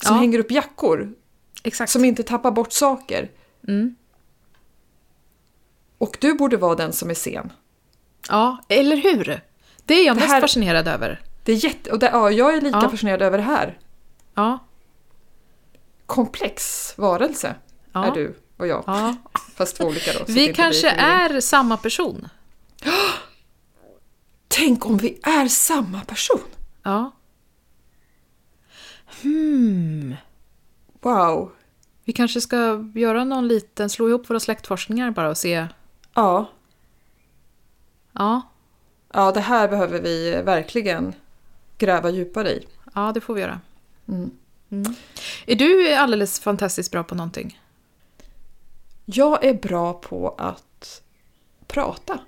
Speaker 2: Som
Speaker 1: Ja.
Speaker 2: hänger upp jackor,
Speaker 1: Exakt.
Speaker 2: som inte tappar bort saker.
Speaker 1: Mm.
Speaker 2: Och du borde vara den som är sen.
Speaker 1: Ja, eller hur? Det är jag
Speaker 2: Det
Speaker 1: mest
Speaker 2: här-
Speaker 1: fascinerad över.
Speaker 2: Det är jätte... Och det, ja, jag är lika
Speaker 1: Ja.
Speaker 2: fascinerad över det här.
Speaker 1: Ja.
Speaker 2: komplex varelse
Speaker 1: Ja.
Speaker 2: är du och jag.
Speaker 1: Ja.
Speaker 2: Fast två olika då.
Speaker 1: Vi kanske är samma person.
Speaker 2: Tänk om vi är samma person!
Speaker 1: Ja. Hmm.
Speaker 2: Wow!
Speaker 1: Vi kanske ska göra någon liten, slå ihop våra släktforskningar bara och se.
Speaker 2: Ja,
Speaker 1: Ja,
Speaker 2: ja det här behöver vi verkligen gräva djupare i.
Speaker 1: ja det får vi göra.
Speaker 2: Mm.
Speaker 1: Mm. Är du alldeles fantastiskt bra på någonting?
Speaker 2: Jag är bra på att prata.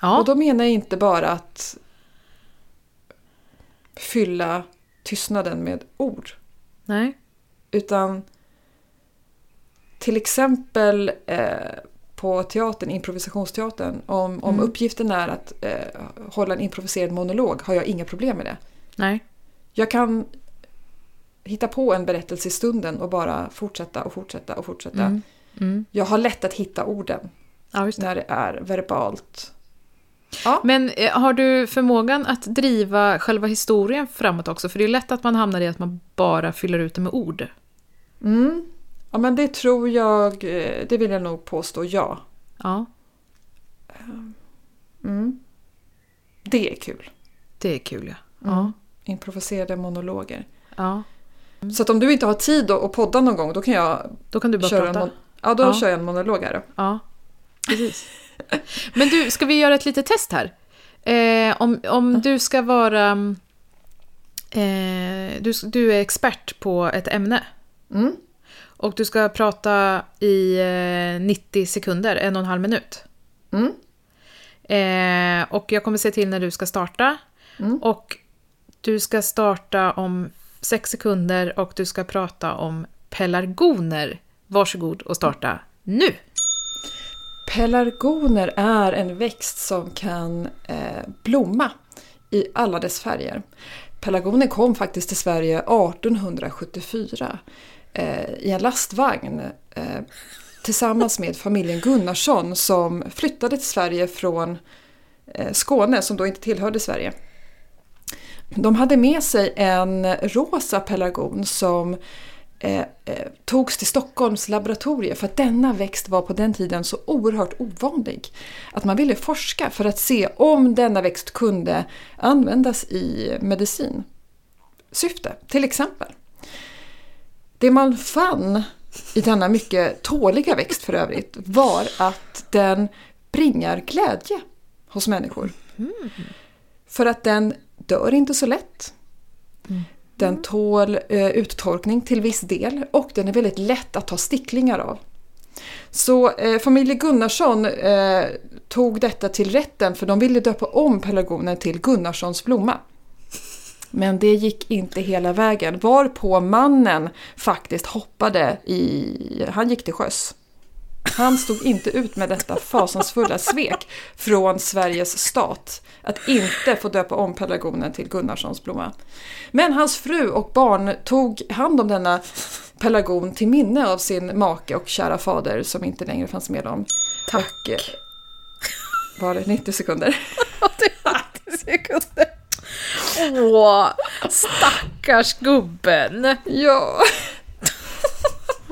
Speaker 1: Ja.
Speaker 2: Och då menar jag inte bara att fylla tystnaden med ord.
Speaker 1: Nej.
Speaker 2: Utan till exempel eh, på teatern, improvisationsteatern, om, om
Speaker 1: Mm.
Speaker 2: uppgiften är att eh, hålla en improviserad monolog har jag inga problem med det.
Speaker 1: Nej.
Speaker 2: Jag kan hitta på en berättelse i stunden och bara fortsätta och fortsätta och fortsätta.
Speaker 1: Mm. Mm.
Speaker 2: Jag har lätt att hitta orden
Speaker 1: Ja, det.
Speaker 2: när det är verbalt. Ja,
Speaker 1: Men eh, har du förmågan att driva själva historien framåt också? För det är lätt att man hamnar i att man bara fyller ut det med ord.
Speaker 2: mm. ja men det tror jag, eh, det vill jag nog påstå ja.
Speaker 1: Ja,
Speaker 2: Mm. Det är kul.
Speaker 1: det är kul ja.
Speaker 2: Mm.
Speaker 1: Ja.
Speaker 2: Improviserade monologer.
Speaker 1: ja.
Speaker 2: Så att om du inte har tid att podda någon gång då kan jag
Speaker 1: Då kan du bara
Speaker 2: köra en,
Speaker 1: prata.
Speaker 2: mon- ja, då
Speaker 1: Ja.
Speaker 2: kör jag en monolog här då.
Speaker 1: Ja, precis. Men du, ska vi göra ett litet test här? Eh, om, om du ska vara... Eh, du, du är expert på ett ämne
Speaker 2: Mm.
Speaker 1: och du ska prata i eh, 90 sekunder, en och en halv minut.
Speaker 2: Mm.
Speaker 1: Eh, och jag kommer se till när du ska starta.
Speaker 2: Mm.
Speaker 1: Och du ska starta om sex sekunder och du ska prata om pelargoner. Varsågod och starta nu!
Speaker 2: Pelargoner är en växt som kan eh, blomma i alla dess färger. Pelargoner kom faktiskt till Sverige 1874 eh, i en lastvagn eh, tillsammans med familjen Gunnarsson som flyttade till Sverige från eh, Skåne som då inte tillhörde Sverige. De hade med sig en rosa pelargon som eh, eh, togs till Stockholms laboratorium för att denna växt var på den tiden så oerhört ovanlig. Att man ville forska för att se om denna växt kunde användas i medicin syfte, till exempel. Det man fann i denna mycket tåliga växt för övrigt var att den bringar glädje hos människor. För att den dör inte så lätt. Den tål eh, uttorkning till viss del och den är väldigt lätt att ta sticklingar av. Så eh, familjen Gunnarsson eh, tog detta till rätten för de ville döpa om pelargonen till Gunnarssons blomma. Men det gick inte hela vägen varpå mannen faktiskt hoppade i... Han gick till sjöss. Han stod inte ut med detta fasansfulla svek från Sveriges stat att inte få döpa om pelargonen till Gunnarssons blomma. Men hans fru och barn tog hand om denna pelargon till minne av sin make och kära fader som inte längre fanns med dem.
Speaker 1: Tack.
Speaker 2: Och, eh, var det 90 sekunder?
Speaker 1: sekunder. Åh, stackars gubben.
Speaker 2: Ja.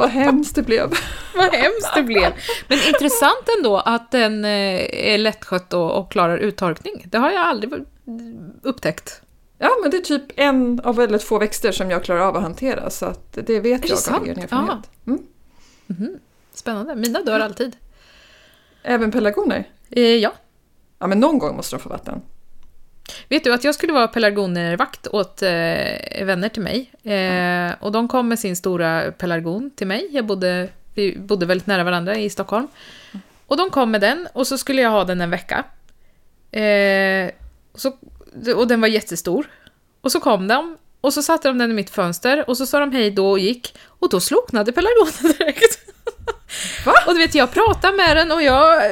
Speaker 2: Vad hemskt det blev.
Speaker 1: Vad hemskt det blev. Men intressant ändå att den eh, är lättskött och, klarar uttorkning. Det har jag aldrig upptäckt.
Speaker 2: Ja, men det är typ en av väldigt få växter som jag klarar av att hantera så att det vet
Speaker 1: det
Speaker 2: jag
Speaker 1: sant?
Speaker 2: av egen erfarenhet. Mm.
Speaker 1: Spännande. Mina dör alltid.
Speaker 2: Även pelargoner?
Speaker 1: Eh, ja.
Speaker 2: Ja, men någon gång måste de få vatten.
Speaker 1: Vet du att jag skulle vara pelargonervakt åt eh, vänner till mig. Eh, och de kom med sin stora pelargon till mig. Jag bodde, vi bodde väldigt nära varandra i Stockholm. Och de kom med den och så skulle jag ha den en vecka. Eh, och, så, och den var jättestor. Och så kom de och så satte de den i mitt fönster och så sa de hej då och gick. Och då slocknade pelargonen direkt.
Speaker 2: Va?
Speaker 1: Och du vet, jag pratade med den och jag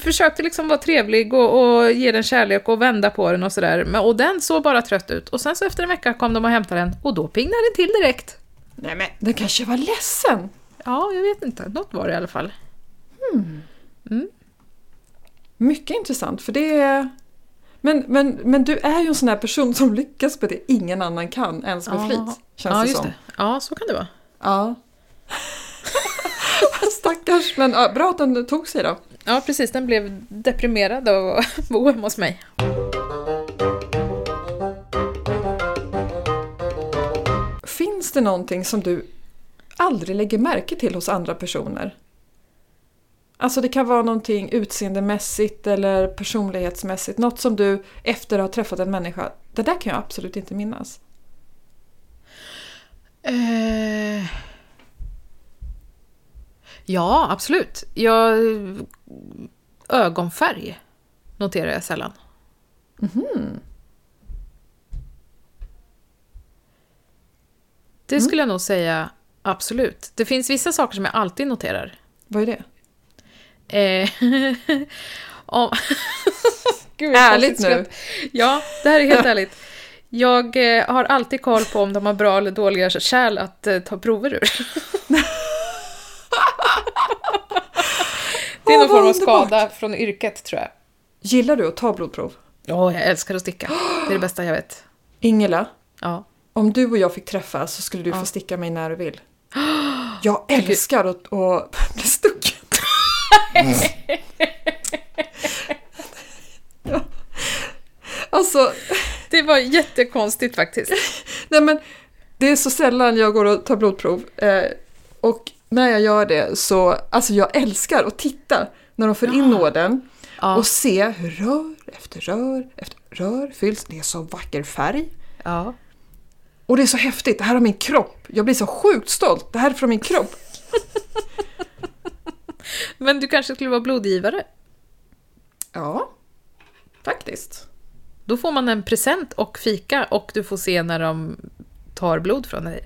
Speaker 1: försökte liksom vara trevlig och, och ge den kärlek och vända på den och sådär. Men- Och den såg bara trött ut. Och sen så efter en vecka kom de och hämtade den och då pingnade den till direkt.
Speaker 2: Nej, men den kanske var ledsen.
Speaker 1: Ja, jag vet inte. Något var det i alla fall.
Speaker 2: Mycket intressant, för det är... Men, men, men du är ju en sån här person som lyckas med det ingen annan kan, ens med
Speaker 1: Ja.
Speaker 2: flit. Känns
Speaker 1: ja,
Speaker 2: det som.
Speaker 1: det. Ja, så kan det vara.
Speaker 2: Ja. Stackars, men ja, bra att den tog sig då.
Speaker 1: Ja, precis. Den blev deprimerad av att bo hemma hos mig.
Speaker 2: Finns det någonting som du aldrig lägger märke till hos andra personer? Alltså det kan vara någonting utseendemässigt eller personlighetsmässigt. Något som du efter att ha träffat en människa, det där kan jag absolut inte minnas.
Speaker 1: Eh... Ja, absolut. Jag... Ögonfärg noterar jag sällan. Det skulle jag nog säga absolut. Det finns vissa saker som jag alltid noterar.
Speaker 2: Vad är det?
Speaker 1: Eh, om... Gud,
Speaker 2: Ärligt nu.
Speaker 1: Ja, det här är helt ärligt. Jag eh, har alltid koll på om de har bra eller dåliga kärl att eh, ta prover ur. det är någon form av skada från yrket, tror jag.
Speaker 2: Gillar du att ta blodprov?
Speaker 1: Ja, jag älskar att sticka. Det är det bästa jag vet.
Speaker 2: Ingela,
Speaker 1: Ja.
Speaker 2: om du och jag fick träffas så skulle du få sticka mig när du vill. Jag älskar att, att bli stucken. ja. Alltså,
Speaker 1: Det var jättekonstigt faktiskt.
Speaker 2: nej men det är så sällan jag går och tar blodprov. Eh, och när jag gör det så, alltså jag älskar att titta när de för in nåden
Speaker 1: Ja.
Speaker 2: och se hur rör efter rör efter rör fylls. Det är så vacker färg.
Speaker 1: Ja.
Speaker 2: Och det är så häftigt, det här är min kropp. Jag blir så sjukt stolt. Det här är från min kropp.
Speaker 1: Men du kanske skulle vara blodgivare?
Speaker 2: Ja, faktiskt.
Speaker 1: Då får man en present och fika och du får se när de tar blod från dig.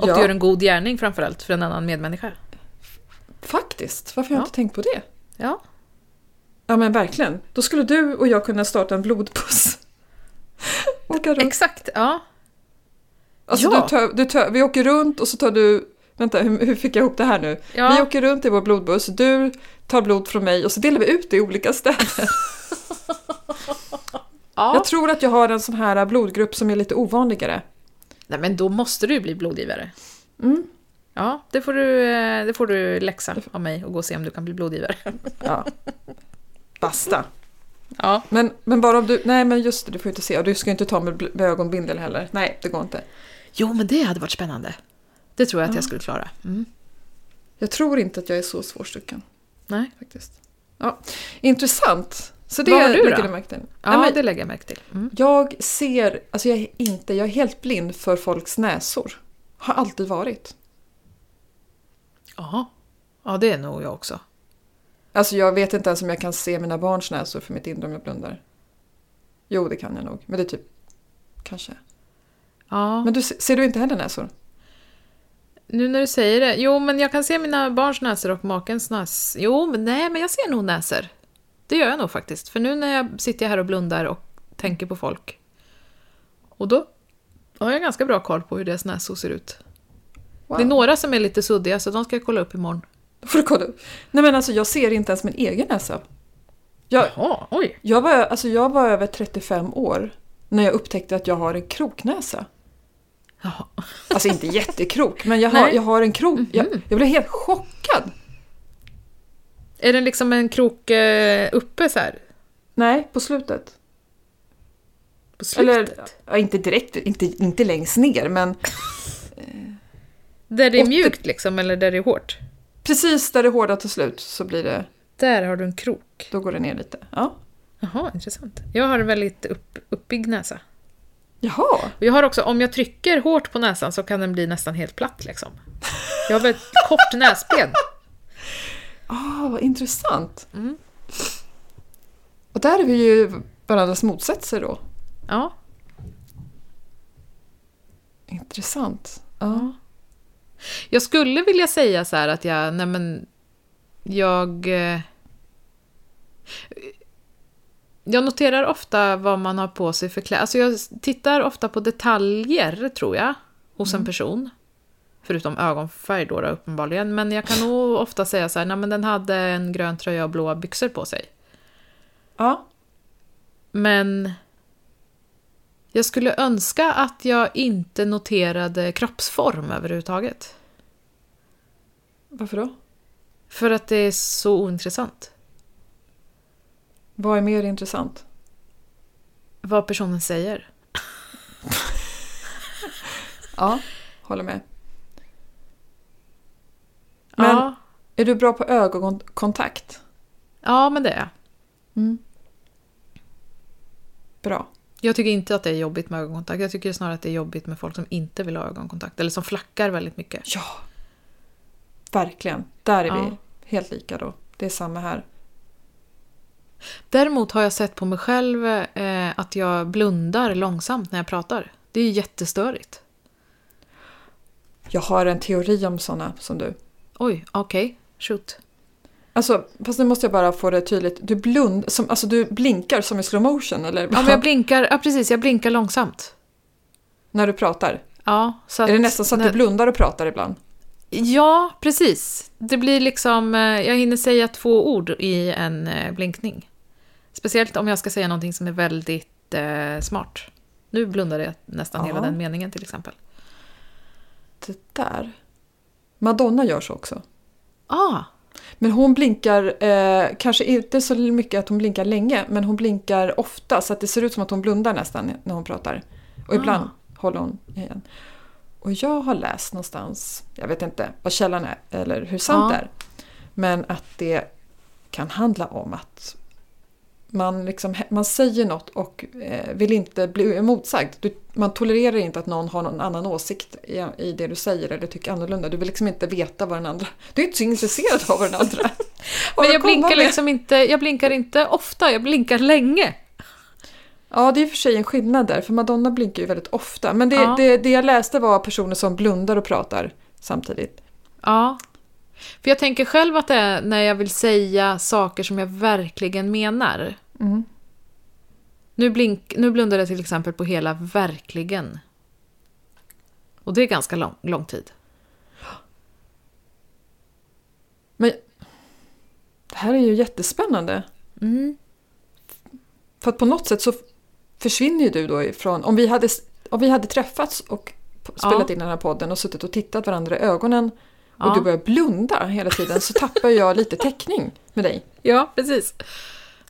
Speaker 1: Och
Speaker 2: Ja.
Speaker 1: du gör en god gärning framförallt för en annan medmänniska.
Speaker 2: Faktiskt. Varför har jag
Speaker 1: Ja.
Speaker 2: inte tänkt på det?
Speaker 1: Ja.
Speaker 2: Ja men verkligen. Då skulle du och jag kunna starta en blodpuss.
Speaker 1: Exakt, ja.
Speaker 2: Alltså,
Speaker 1: Ja.
Speaker 2: du tar, du tar, vi åker runt och så tar du... Vänta, hur, hur fick jag ihop det här nu?
Speaker 1: Ja.
Speaker 2: Vi åker runt i vår blodbuss, du tar blod från mig och så delar vi ut det i olika städer.
Speaker 1: ja.
Speaker 2: Jag tror att jag har en sån här blodgrupp som är lite ovanligare.
Speaker 1: Nej men då måste du bli blodgivare.
Speaker 2: Mm.
Speaker 1: Ja, det får du, eh, det får du läxa av mig och gå och se om du kan bli blodgivare.
Speaker 2: Ja. Basta.
Speaker 1: Ja.
Speaker 2: Men, men bara om du... Nej men just det, du får inte se. Och du ska ju inte ta med, med ögonbindel heller. Nej, det går inte.
Speaker 1: Jo, men det hade varit spännande. Det tror jag att jag skulle klara. Mm.
Speaker 2: Jag tror inte att jag är så svårstucken
Speaker 1: Nej.
Speaker 2: faktiskt. Ja, intressant. Så det
Speaker 1: Vad har du
Speaker 2: lägger
Speaker 1: då?
Speaker 2: du märke till.
Speaker 1: Ja,
Speaker 2: Nej, men
Speaker 1: det lägger jag märke till. Mm.
Speaker 2: Jag ser, alltså jag är inte, jag är helt blind för folks näsor. Har alltid varit.
Speaker 1: Ja. ja, det är nog jag också.
Speaker 2: Alltså jag vet inte ens om jag kan se mina barns näsor för mitt inre om jag blundar. Jo, det kan jag nog. Men det är typ, kanske.
Speaker 1: Ja.
Speaker 2: Men du, ser du inte heller näsor?
Speaker 1: Nu när du säger det. Jo, men jag kan se mina barns näsor och makens näs. Jo, men nej, men jag ser nog näsor. Det gör jag nog faktiskt. För nu när jag sitter här och blundar och tänker på folk. Och då har jag ganska bra koll på hur deras näsor ser ut.
Speaker 2: Wow.
Speaker 1: Det är några som är lite suddiga, så de ska jag kolla upp imorgon.
Speaker 2: Då får du kolla upp. Nej men alltså jag ser inte ens min egen näsa. Jag,
Speaker 1: Jaha, oj.
Speaker 2: jag, var, alltså jag var över 35 år när jag upptäckte att jag har en kroknäsa.
Speaker 1: Jaha.
Speaker 2: Alltså inte jättekrok, men jag har,
Speaker 1: Nej.
Speaker 2: jag har en krok. Jag, jag blev helt chockad.
Speaker 1: Är den liksom en krok eh, uppe så här?
Speaker 2: Nej, på slutet.
Speaker 1: På slutet?
Speaker 2: Eller ja, inte direkt, inte, inte längst ner, men
Speaker 1: Där det är mjukt liksom, eller där det är hårt?
Speaker 2: precis där det hårda tar slut så blir det,
Speaker 1: Där har du en krok.
Speaker 2: då går det ner lite. Ja.
Speaker 1: Jaha, intressant. Jag har en väldigt upp, uppbyggd näsa.
Speaker 2: Jaha,
Speaker 1: Och jag har också, om jag trycker hårt på näsan så kan den bli nästan helt platt liksom. Jag har väldigt kort näsben.
Speaker 2: Ah, vad intressant.
Speaker 1: Mm.
Speaker 2: Och där är vi ju varandras motsatser då.
Speaker 1: Ja.
Speaker 2: Intressant. Ja.
Speaker 1: Jag skulle vilja säga så här att jag, nej men, jag... eh, Jag noterar ofta vad man har på sig för kläder. Alltså jag tittar ofta på detaljer, tror jag, hos en person. Förutom ögonfärg då, då uppenbarligen. Men jag kan nog ofta säga så här, nej men den hade en grön tröja och blåa byxor på sig.
Speaker 2: ja.
Speaker 1: Men Jag skulle önska att jag inte noterade kroppsform överhuvudtaget.
Speaker 2: Varför då?
Speaker 1: För att det är så ointressant.
Speaker 2: Vad är mer intressant?
Speaker 1: Vad personen säger.
Speaker 2: Ja, håller med. Men
Speaker 1: ja.
Speaker 2: är du bra på ögonkontakt?
Speaker 1: ja, men det är jag.
Speaker 2: Mm. Bra.
Speaker 1: Jag tycker inte att det är jobbigt med ögonkontakt. Jag tycker snarare att det är jobbigt med folk som inte vill ha ögonkontakt. Eller som flackar väldigt mycket.
Speaker 2: Ja, verkligen. Där är
Speaker 1: Ja.
Speaker 2: vi helt lika då. Det är samma här.
Speaker 1: Däremot har jag sett på mig själv eh, att jag blundar långsamt när jag pratar. Det är jättestörigt.
Speaker 2: Jag har en teori om sådana som du.
Speaker 1: Oj, okej. Shoot.
Speaker 2: Alltså, fast nu måste jag bara få det tydligt. Du blund, som, alltså du blinkar som i slow motion eller?
Speaker 1: Ja, men jag blinkar, ja precis, jag blinkar långsamt.
Speaker 2: När du pratar?
Speaker 1: Ja, så att,
Speaker 2: är det nästan så att
Speaker 1: när-
Speaker 2: du blundar och pratar ibland?
Speaker 1: Ja, precis. Det blir liksom, eh, jag hinner säga två ord i en eh, blinkning. Speciellt om jag ska säga någonting som är väldigt eh, smart. Nu blundade jag nästan hela
Speaker 2: Ja.
Speaker 1: den meningen till exempel.
Speaker 2: Det där. Madonna gör så också.
Speaker 1: Ah,
Speaker 2: Men hon blinkar, eh, kanske inte så mycket att hon blinkar länge, men hon blinkar ofta så att det ser ut som att hon blundar nästan när hon pratar. Och ibland
Speaker 1: Ah.
Speaker 2: håller hon igen. Och jag har läst någonstans, jag vet inte vad källan är eller hur sant
Speaker 1: Ja.
Speaker 2: det är, men att det kan handla om att man, liksom, man säger något och eh, vill inte bli emotsagd. Du, man tolererar inte att någon har någon annan åsikt i, i det du säger eller tycker annorlunda. Du vill liksom inte veta vad den andra... Du är inte så intresserad av vad den andra
Speaker 1: men jag blinkar liksom inte, jag blinkar inte ofta, jag blinkar länge.
Speaker 2: Ja, det är i och för sig en skillnad där, för Madonna blinkar ju väldigt ofta. Men det,
Speaker 1: Ja.
Speaker 2: det, det jag läste var personer som blundar och pratar samtidigt.
Speaker 1: Ja. För jag tänker själv att det är när jag vill säga saker som jag verkligen menar.
Speaker 2: Mm.
Speaker 1: Nu, blink, nu blundar jag till exempel på hela verkligen. Och det är ganska lång, lång tid.
Speaker 2: Men det här är ju jättespännande.
Speaker 1: Mm.
Speaker 2: För att på något sätt så försvinner ju du då ifrån... Om vi hade, om vi hade träffats och spelat
Speaker 1: Ja.
Speaker 2: in den här podden och suttit och tittat varandra i ögonen och
Speaker 1: Ja.
Speaker 2: du börjar blunda hela tiden så tappar jag lite täckning med dig.
Speaker 1: Ja, precis.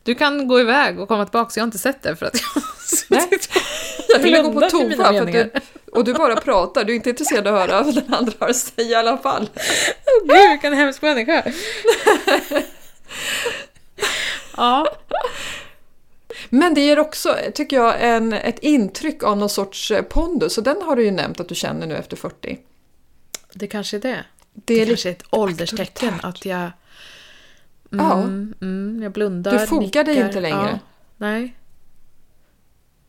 Speaker 1: Du kan gå iväg och komma tillbaka, jag har inte sett det för att jag
Speaker 2: Nej. Jag ville gå på toa du, och du bara pratar, du är inte intresserad av att höra vad den andra har att säga i alla fall.
Speaker 1: Åh gud, vilken hemsk människa. ja.
Speaker 2: Men det ger också, tycker jag, en, ett intryck av någon sorts pondus och den har du ju nämnt att du känner nu efter 40.
Speaker 1: Det kanske är det.
Speaker 2: Det
Speaker 1: Det
Speaker 2: är lite
Speaker 1: kanske är ett ålderstecken
Speaker 2: auktoritärt.
Speaker 1: att jag...
Speaker 2: Ja.
Speaker 1: Mm, mm, jag blundar,
Speaker 2: Du fogar dig inte längre.
Speaker 1: Ja. Nej.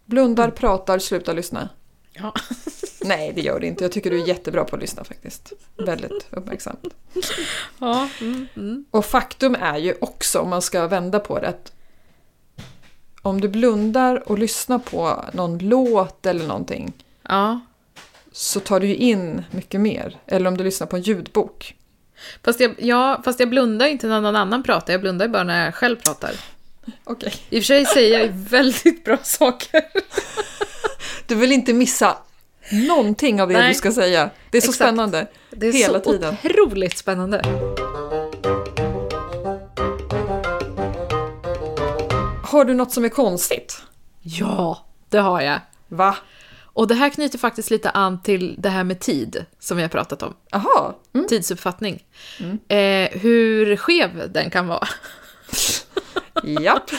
Speaker 2: blundar,
Speaker 1: Mm.
Speaker 2: pratar, slutar lyssna.
Speaker 1: Ja.
Speaker 2: Nej, det gör det inte. Jag tycker du är jättebra på att lyssna faktiskt. Väldigt uppmärksamt.
Speaker 1: ja. Mm, mm.
Speaker 2: Och faktum är ju också, om man ska vända på det, att om du blundar och lyssnar på någon låt eller någonting
Speaker 1: ja.
Speaker 2: Så tar du ju in mycket mer. Eller om du lyssnar på en ljudbok.
Speaker 1: Fast, jag, ja, fast jag blundar inte när någon annan pratar, jag blundar bara när jag själv pratar.
Speaker 2: Okej.
Speaker 1: I och för sig säger jag väldigt bra saker.
Speaker 2: Du vill inte missa någonting av det
Speaker 1: Nej.
Speaker 2: du ska säga. Det är så
Speaker 1: Exakt.
Speaker 2: spännande.
Speaker 1: Det är
Speaker 2: Hela
Speaker 1: så
Speaker 2: tiden.
Speaker 1: otroligt spännande.
Speaker 2: Har du något som är konstigt?
Speaker 1: Ja, det har jag.
Speaker 2: Va?
Speaker 1: Och det här knyter faktiskt lite an till det här med tid som vi har pratat om.
Speaker 2: Jaha. Mm.
Speaker 1: Tidsuppfattning. Eh, hur skev den kan vara.
Speaker 2: Japp.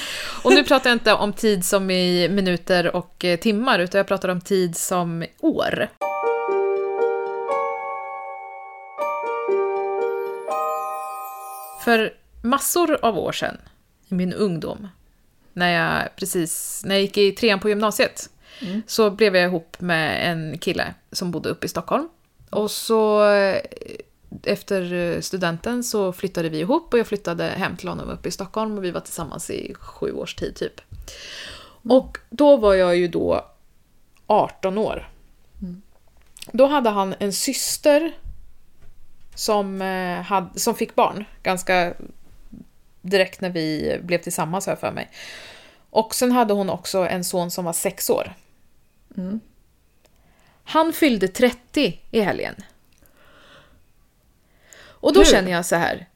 Speaker 1: Och nu pratar jag inte om tid som i minuter och eh, timmar, utan jag pratar om tid som år. För massor av år sedan, i min ungdom, när jag precis när jag gick i trean på gymnasiet, så blev jag ihop med en kille som bodde uppe i Stockholm. Och så eh, efter studenten så flyttade vi ihop och jag flyttade hem till honom uppe i Stockholm och vi var tillsammans i sju års tid typ. Och då var jag ju då 18 år. Då hade han en syster som, eh, hade, som fick barn ganska direkt när vi blev tillsammans jag för mig. Och sen hade hon också en son som var sex år.
Speaker 2: Mm.
Speaker 1: Han fyllde 30 i helgen. Och då
Speaker 2: Hur?
Speaker 1: känner jag så här.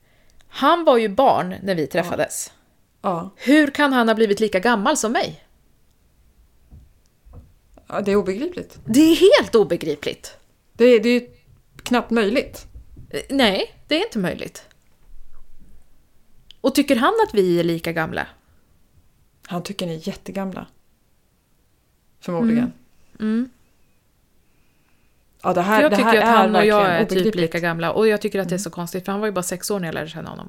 Speaker 1: Han var ju barn när vi träffades.
Speaker 2: Ja.
Speaker 1: Hur kan han ha blivit lika gammal som mig?
Speaker 2: ja, det är obegripligt.
Speaker 1: Det är helt obegripligt.
Speaker 2: Det är, det är ju knappt möjligt.
Speaker 1: Eh, Nej, det är inte möjligt. Och tycker han att vi är lika gamla?
Speaker 2: Han tycker ni är jättegamla. Förmodligen.
Speaker 1: Mm.
Speaker 2: Ja, det
Speaker 1: För
Speaker 2: här,
Speaker 1: jag
Speaker 2: det
Speaker 1: tycker
Speaker 2: här
Speaker 1: att han och jag är typ lika gamla. Och jag tycker att det är så konstigt, för han var ju bara sex år när jag lärde känna honom.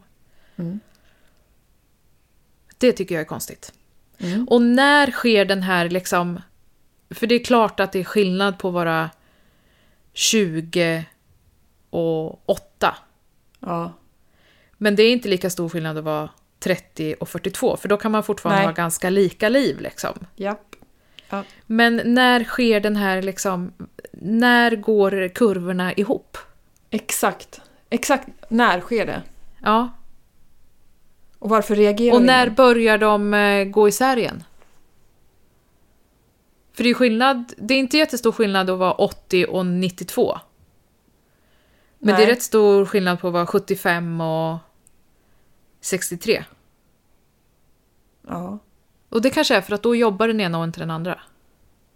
Speaker 2: Mm.
Speaker 1: Det tycker jag är konstigt.
Speaker 2: Mm.
Speaker 1: Och när sker den här liksom... För det är klart att det är skillnad på att vara 20 och 8.
Speaker 2: Ja.
Speaker 1: Men det är inte lika stor skillnad att vara 30 och 42, för då kan man fortfarande
Speaker 2: Nej.
Speaker 1: ha ganska lika liv. Liksom.
Speaker 2: Japp. Ja.
Speaker 1: Men när sker den här liksom... När går kurvorna ihop?
Speaker 2: Exakt. Exakt när sker det?
Speaker 1: Ja.
Speaker 2: Och varför reagerar
Speaker 1: Och när börjar de eh, gå isär igen? För det är skillnad, det är inte jättestor skillnad att vara 80 och 92. Men det
Speaker 2: Nej.
Speaker 1: är rätt stor skillnad på att vara 75 och 63.
Speaker 2: Ja,
Speaker 1: Och det kanske är för att då jobbar den ena och inte den andra.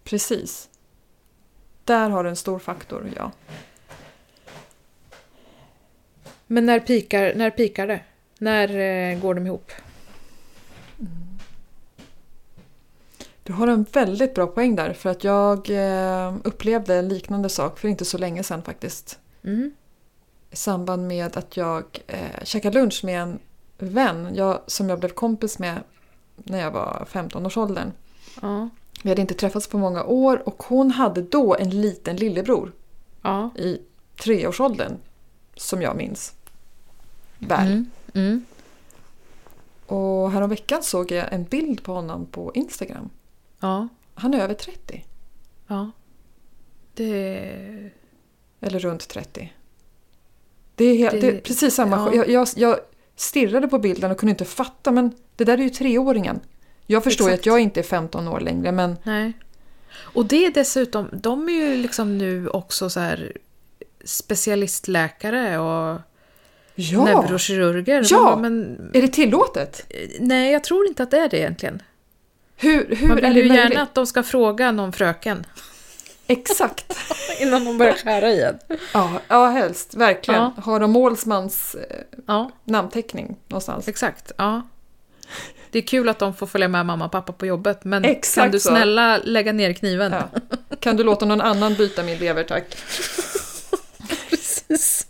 Speaker 2: precis. Där har du en stor faktor, ja.
Speaker 1: Men när pikar, när pikar det? När eh, går de ihop?
Speaker 2: Du har en väldigt bra poäng där för att jag eh, upplevde en liknande sak för inte så länge sedan faktiskt.
Speaker 1: Mm.
Speaker 2: I samband med att jag eh, käkade lunch med en vän jag, som jag blev kompis med när jag var 15-årsåldern.
Speaker 1: Ja.
Speaker 2: Vi hade inte träffats på många år och hon hade då en liten lillebror
Speaker 1: Ja.
Speaker 2: i treårsåldern som jag minns väl.
Speaker 1: Mm. Mm.
Speaker 2: Och häromveckan såg jag en bild på honom på Instagram.
Speaker 1: Ja.
Speaker 2: Han är över 30.
Speaker 1: Ja. Det...
Speaker 2: Eller runt 30. Det är, helt,
Speaker 1: Det-
Speaker 2: det, är precis samma.
Speaker 1: ja.
Speaker 2: Jag, jag, jag stirrade på bilden och kunde inte fatta men det där är ju treåringen. Jag förstår ju
Speaker 1: Exakt.
Speaker 2: att jag inte är 15 år längre men
Speaker 1: Nej. Och det är dessutom, de är ju liksom nu också så här specialistläkare och
Speaker 2: ja!
Speaker 1: neurokirurger.
Speaker 2: Ja!
Speaker 1: Men,
Speaker 2: Är det tillåtet?
Speaker 1: nej, jag tror inte att det är det egentligen.
Speaker 2: Hur, hur
Speaker 1: Man
Speaker 2: är
Speaker 1: vill
Speaker 2: det
Speaker 1: ju
Speaker 2: möjligt?
Speaker 1: gärna att de ska fråga någon fröken
Speaker 2: Exakt.
Speaker 1: innan de börjar skära igen.
Speaker 2: Ja, ja helst. Verkligen.
Speaker 1: Ja.
Speaker 2: Har de målsmans eh,
Speaker 1: Ja,
Speaker 2: namnteckning någonstans?
Speaker 1: exakt. Ja. Det är kul att de får följa med mamma och pappa på jobbet, men
Speaker 2: Exakt
Speaker 1: kan du
Speaker 2: så.
Speaker 1: snälla lägga ner kniven?
Speaker 2: Ja. Kan du låta någon annan byta min lever tack?
Speaker 1: Precis.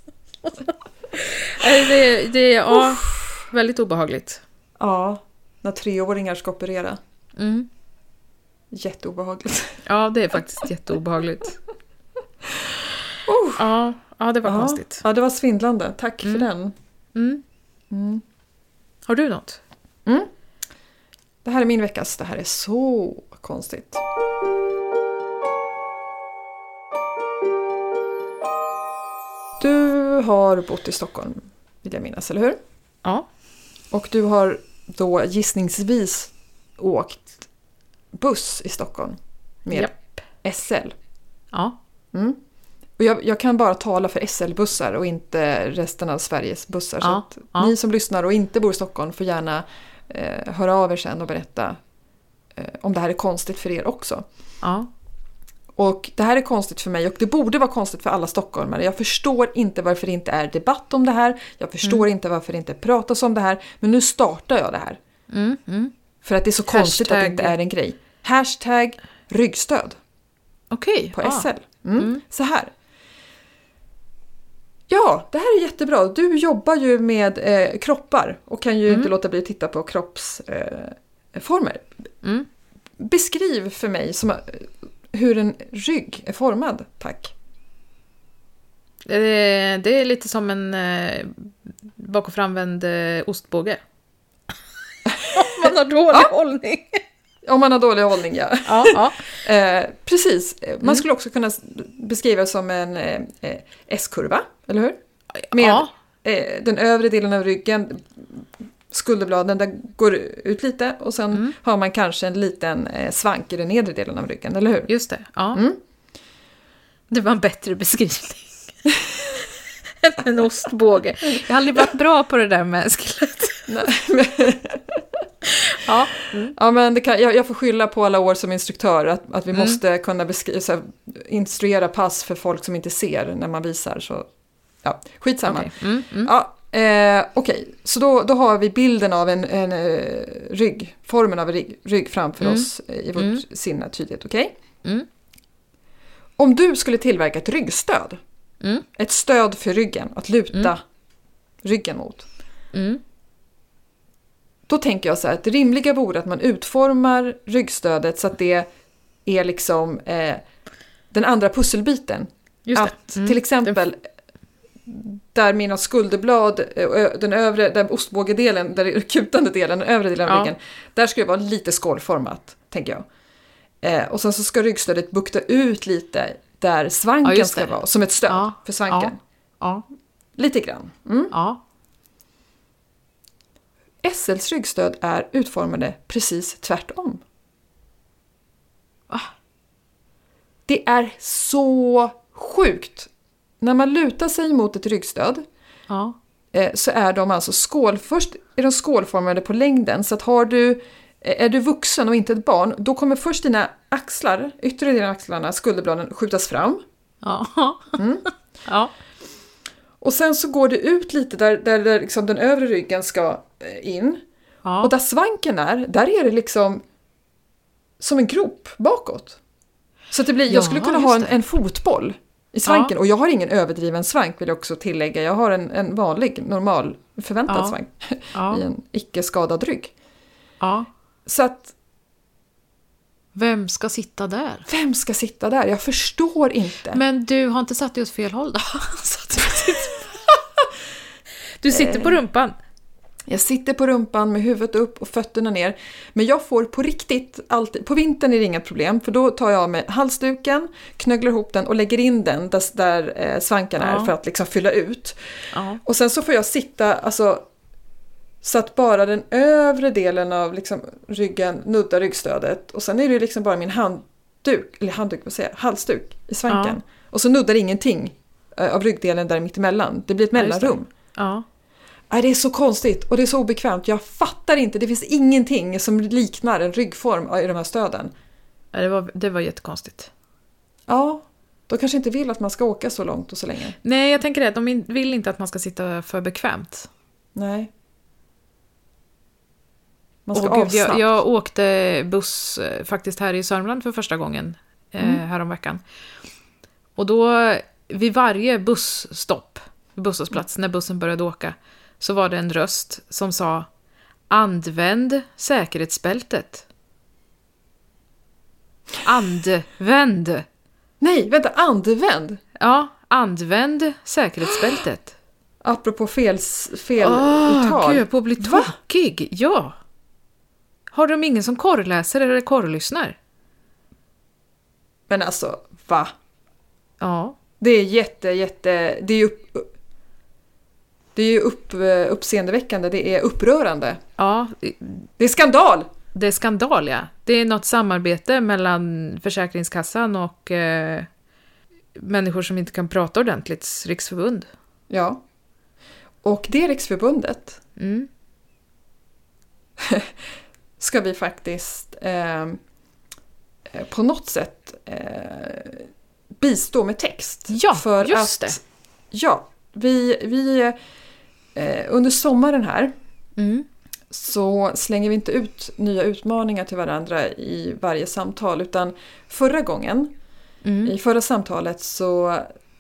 Speaker 1: Det, det är ja, väldigt obehagligt.
Speaker 2: Ja, när treåringar ska operera.
Speaker 1: Mm.
Speaker 2: Jätteobehagligt.
Speaker 1: Ja, det är faktiskt jätteobehagligt. Ja, ja, det var
Speaker 2: Ja.
Speaker 1: konstigt.
Speaker 2: Ja, det var svindlande. Tack
Speaker 1: Mm.
Speaker 2: för den.
Speaker 1: Mm.
Speaker 2: Mm.
Speaker 1: Har du något?
Speaker 2: Det här är min veckas. Det här är så konstigt. Du har bott i Stockholm, vill jag minnas, eller hur?
Speaker 1: Ja.
Speaker 2: Och du har då gissningsvis åkt buss i Stockholm med
Speaker 1: Japp.
Speaker 2: SL.
Speaker 1: Ja.
Speaker 2: Mm. Och jag, jag kan bara tala för SL-bussar och inte resten av Sveriges bussar. så
Speaker 1: Ja,
Speaker 2: att
Speaker 1: ja.
Speaker 2: ni som lyssnar och inte bor i Stockholm får gärna eh, höra av er sen och berätta eh, om det här är konstigt för er också.
Speaker 1: Ja.
Speaker 2: Och det här är konstigt för mig och det borde vara konstigt för alla stockholmare. Jag förstår inte varför det inte är debatt om det här. Jag förstår
Speaker 1: Mm.
Speaker 2: inte varför det inte pratas om det här. Men nu startar jag det här.
Speaker 1: Mm, mm.
Speaker 2: För att det är så konstigt att det
Speaker 1: Hashtag-
Speaker 2: inte är en grej. Hashtag ryggstöd
Speaker 1: Okej.
Speaker 2: på
Speaker 1: ja.
Speaker 2: SL. Mm.
Speaker 1: Mm.
Speaker 2: Så här. Ja, det här är jättebra. Du jobbar ju med eh, kroppar och kan ju
Speaker 1: Mm.
Speaker 2: inte låta bli att titta på kroppsformer. Eh.
Speaker 1: Mm.
Speaker 2: Beskriv för mig som, eh, hur en rygg är formad, tack.
Speaker 1: Eh, Det är lite som en eh, bak och framvänd ostbåge. Man har dålig hållning.
Speaker 2: Om man har dålig hållning, ja.
Speaker 1: Ja, ja.
Speaker 2: Eh, precis. Man
Speaker 1: Mm.
Speaker 2: skulle också kunna beskriva som en eh, S-kurva, eller hur? Med
Speaker 1: ja.
Speaker 2: eh, den övre delen av ryggen skulderbladen där går ut lite och sen
Speaker 1: Mm.
Speaker 2: har man kanske en liten eh, svank i den nedre delen av ryggen, eller hur?
Speaker 1: Just det. Ja.
Speaker 2: Mm.
Speaker 1: Det var en bättre beskrivning. en ostbåge. Jag har aldrig varit bra på det där med skelett. Ja.
Speaker 2: Ja, men kan, jag, jag får skylla på alla år som instruktör att, att vi
Speaker 1: Mm.
Speaker 2: måste kunna beskriva, så här, instruera pass för folk som inte ser när man visar. Så, ja, skitsamma.
Speaker 1: Okej. Mm, mm.
Speaker 2: Ja, eh, Okej, så då, då har vi bilden av en, en eh, rygg, formen av en rygg, rygg framför
Speaker 1: Mm.
Speaker 2: oss i vårt
Speaker 1: Mm.
Speaker 2: sinne tydligt. Okej?
Speaker 1: Mm.
Speaker 2: Om du skulle tillverka ett ryggstöd,
Speaker 1: Mm.
Speaker 2: ett stöd för ryggen, att luta
Speaker 1: Mm.
Speaker 2: ryggen mot. Då tänker jag så här att det rimliga vore att man utformar ryggstödet så att det är liksom eh, den andra pusselbiten.
Speaker 1: Just
Speaker 2: att.
Speaker 1: Mm.
Speaker 2: till exempel där mina skulderblad, eh, den övre, den ostbågedelen, är kutande delen, den övre delen av
Speaker 1: Ja.
Speaker 2: ryggen, där ska det vara lite skålformat, tänker jag. Eh, och sen så ska ryggstödet bukta ut lite där
Speaker 1: Ja,
Speaker 2: svanken
Speaker 1: just
Speaker 2: ska vara, som ett stöd
Speaker 1: Ja.
Speaker 2: för svanken.
Speaker 1: Ja.
Speaker 2: Lite grann. Mm.
Speaker 1: Ja.
Speaker 2: SLs ryggstöd är utformade precis tvärtom. Det är så sjukt! När man lutar sig mot ett ryggstöd
Speaker 1: Ja.
Speaker 2: eh, så är de alltså skål... Först är de skålformade på längden så att har du... eh, Är du vuxen och inte ett barn, då kommer först dina axlar, yttre delen av axlarna, skulderbladen, skjutas fram.
Speaker 1: Ja.
Speaker 2: Mm.
Speaker 1: Ja.
Speaker 2: Och sen så går det ut lite där, där, där liksom den övre ryggen ska eh, in.
Speaker 1: Ja.
Speaker 2: Och där svanken är, där är det liksom som en grop bakåt. Så det blir, jag
Speaker 1: Ja,
Speaker 2: skulle kunna ha en, en fotboll i svanken. Och jag har ingen överdriven svank vill jag också tillägga. Jag har en, en vanlig, normal, förväntad
Speaker 1: Ja.
Speaker 2: svank
Speaker 1: Ja.
Speaker 2: i en icke skadad rygg.
Speaker 1: ja.
Speaker 2: Så att,
Speaker 1: Vem ska sitta där?
Speaker 2: vem ska sitta där? Jag förstår inte.
Speaker 1: Men du har inte satt dig åt fel håll då? Du sitter- på rumpan.
Speaker 2: Jag sitter på rumpan med huvudet upp och fötterna ner. Men jag får på riktigt alltid, på vintern är det inga problem för då tar jag av mig halsduken, knögglar ihop den och lägger in den där, där eh, svanken är
Speaker 1: Ja.
Speaker 2: för att liksom fylla ut.
Speaker 1: Ja.
Speaker 2: Och sen så får jag sitta alltså, så att bara den övre delen av liksom, ryggen nuddar ryggstödet och sen är det liksom bara min handduk, eller handduk, vad säger jag, halsduk i svanken. Och så nuddar ingenting eh, av ryggdelen där mittemellan. Det blir ett
Speaker 1: Ja,
Speaker 2: mellanrum.
Speaker 1: Ja.
Speaker 2: Nej, det är så konstigt och det är så obekvämt. Jag fattar inte. Det finns ingenting som liknar en ryggform i de här stöden.
Speaker 1: Ja, Det var, det var jättekonstigt.
Speaker 2: Ja, de kanske inte vill att man ska åka så långt och så länge.
Speaker 1: Nej, jag tänker det. De vill inte att man ska sitta för bekvämt.
Speaker 2: Nej. Man ska
Speaker 1: Åh, gud, jag, jag åkte buss eh, faktiskt här i Sörmland för första gången eh,
Speaker 2: Mm.
Speaker 1: häromveckan. Och då, vid varje busstopp, busshållplats, när bussen började åka, så var det en röst som sa Använd säkerhetsbältet. Använd!
Speaker 2: Nej, vänta, använd!
Speaker 1: Ja, använd säkerhetsbältet.
Speaker 2: Apropå fel, fel
Speaker 1: Åh,
Speaker 2: uttal.
Speaker 1: gud, på att bli tokig. Ja. Har de ingen som korrläser eller korrlyssnar?
Speaker 2: Men alltså, va?
Speaker 1: Ja.
Speaker 2: Det är jätte, jätte... Det är upp, det är ju upp, uppseendeväckande. Det är upprörande.
Speaker 1: Ja,
Speaker 2: Det är skandal!
Speaker 1: det är skandal ja. Det är något samarbete mellan Försäkringskassan och eh, människor som inte kan prata ordentligt, riksförbund.
Speaker 2: Ja. Och det riksförbundet
Speaker 1: Mm.
Speaker 2: ska vi faktiskt eh, eh, på något sätt eh, bistå med text.
Speaker 1: Ja,
Speaker 2: för
Speaker 1: just
Speaker 2: att,
Speaker 1: det.
Speaker 2: Ja, vi, vi eh, under sommaren här
Speaker 1: Mm.
Speaker 2: så slänger vi inte ut nya utmaningar till varandra i varje samtal utan förra gången,
Speaker 1: Mm.
Speaker 2: i förra samtalet så,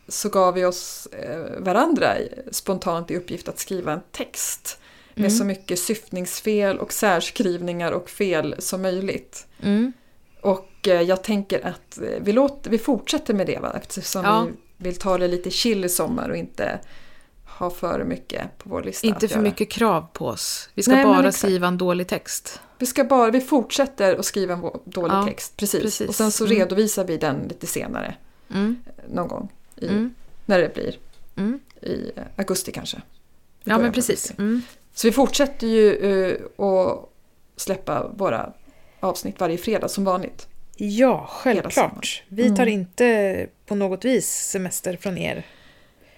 Speaker 2: så gav vi oss eh, varandra spontant i uppgift att skriva en text med
Speaker 1: Mm.
Speaker 2: så mycket syftningsfel och särskrivningar och fel som möjligt.
Speaker 1: Mm.
Speaker 2: Och eh, jag tänker att vi, låter, vi fortsätter med det va? eftersom
Speaker 1: Ja.
Speaker 2: vi vill ta det lite chill i sommar och inte ha för mycket på vår lista
Speaker 1: Inte för
Speaker 2: göra.
Speaker 1: mycket krav på oss. Vi ska
Speaker 2: Nej,
Speaker 1: bara skriva en dålig text.
Speaker 2: Vi, ska bara, vi fortsätter att skriva en dålig
Speaker 1: Ja,
Speaker 2: text, precis.
Speaker 1: precis.
Speaker 2: Och sen så
Speaker 1: Mm.
Speaker 2: redovisar vi den lite senare,
Speaker 1: Mm.
Speaker 2: någon gång. I,
Speaker 1: Mm.
Speaker 2: När det blir,
Speaker 1: Mm.
Speaker 2: i augusti kanske. I
Speaker 1: Ja, men precis. Mm.
Speaker 2: Så vi fortsätter ju uh, att släppa våra avsnitt varje fredag som vanligt.
Speaker 1: Ja, självklart. Vi tar mm. inte på något vis semester från er.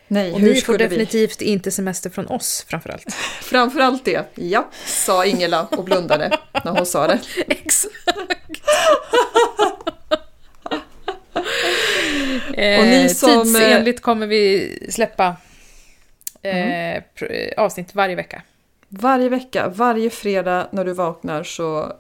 Speaker 2: Nej,
Speaker 1: och ni får definitivt vi? inte semester från oss framförallt.
Speaker 2: framförallt det, ja, sa Ingela och blundade när hon sa det.
Speaker 1: Exakt.
Speaker 2: och ni
Speaker 1: eh, som... Tidsenligt kommer vi släppa mm. eh, avsnitt varje vecka.
Speaker 2: Varje vecka, varje fredag när du vaknar så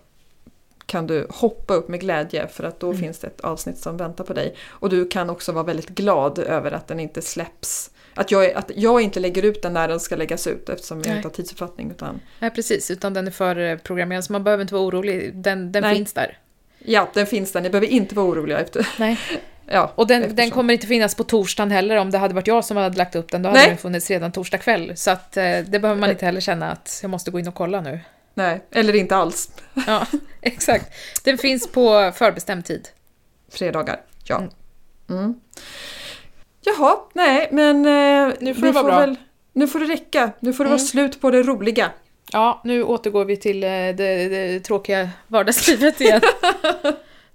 Speaker 2: kan du hoppa upp med glädje för att då mm. finns det ett avsnitt som väntar på dig. Och du kan också vara väldigt glad över att den inte släpps. Att jag, att jag inte lägger ut den när den ska läggas ut eftersom jag Nej. inte har tidsuppfattning. Utan...
Speaker 1: Nej, precis. Utan den är förprogrammerad så man behöver inte vara orolig. Den, den finns där.
Speaker 2: Ja, den finns där. Ni behöver inte vara oroliga efter.
Speaker 1: Nej. Ja, och den, den, kommer inte finnas på torsdagen heller. Om det hade varit jag som hade lagt upp den, då hade Nej. den funnits redan torsdag kväll. Så att, eh, det behöver man inte heller känna att jag måste gå in och kolla nu.
Speaker 2: Nej, eller inte alls.
Speaker 1: Ja, exakt. Den finns på förbestämd tid.
Speaker 2: Fredagar, ja. Mm. Mm. Jaha, nej men... Eh,
Speaker 1: nu får det vara bra. Väl,
Speaker 2: nu får det räcka. Nu får det mm. vara slut på det roliga.
Speaker 1: Ja, nu återgår vi till eh, det, det tråkiga vardagslivet igen.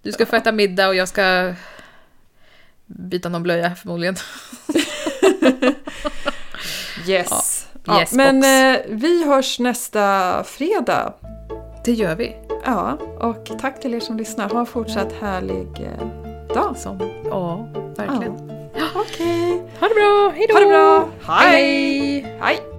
Speaker 1: Du ska få äta middag och jag ska byta någon blöja förmodligen.
Speaker 2: yes. Ja, yes men eh, vi hörs nästa fredag.
Speaker 1: Det gör vi.
Speaker 2: Ja, och tack till er som lyssnar. Ha en fortsatt härlig eh, dag.
Speaker 1: Som, ja, verkligen.
Speaker 2: Ja. Okej. Okay.
Speaker 1: Ha det bra. Hej då.
Speaker 2: Ha det bra.
Speaker 1: Hej.
Speaker 2: Hej.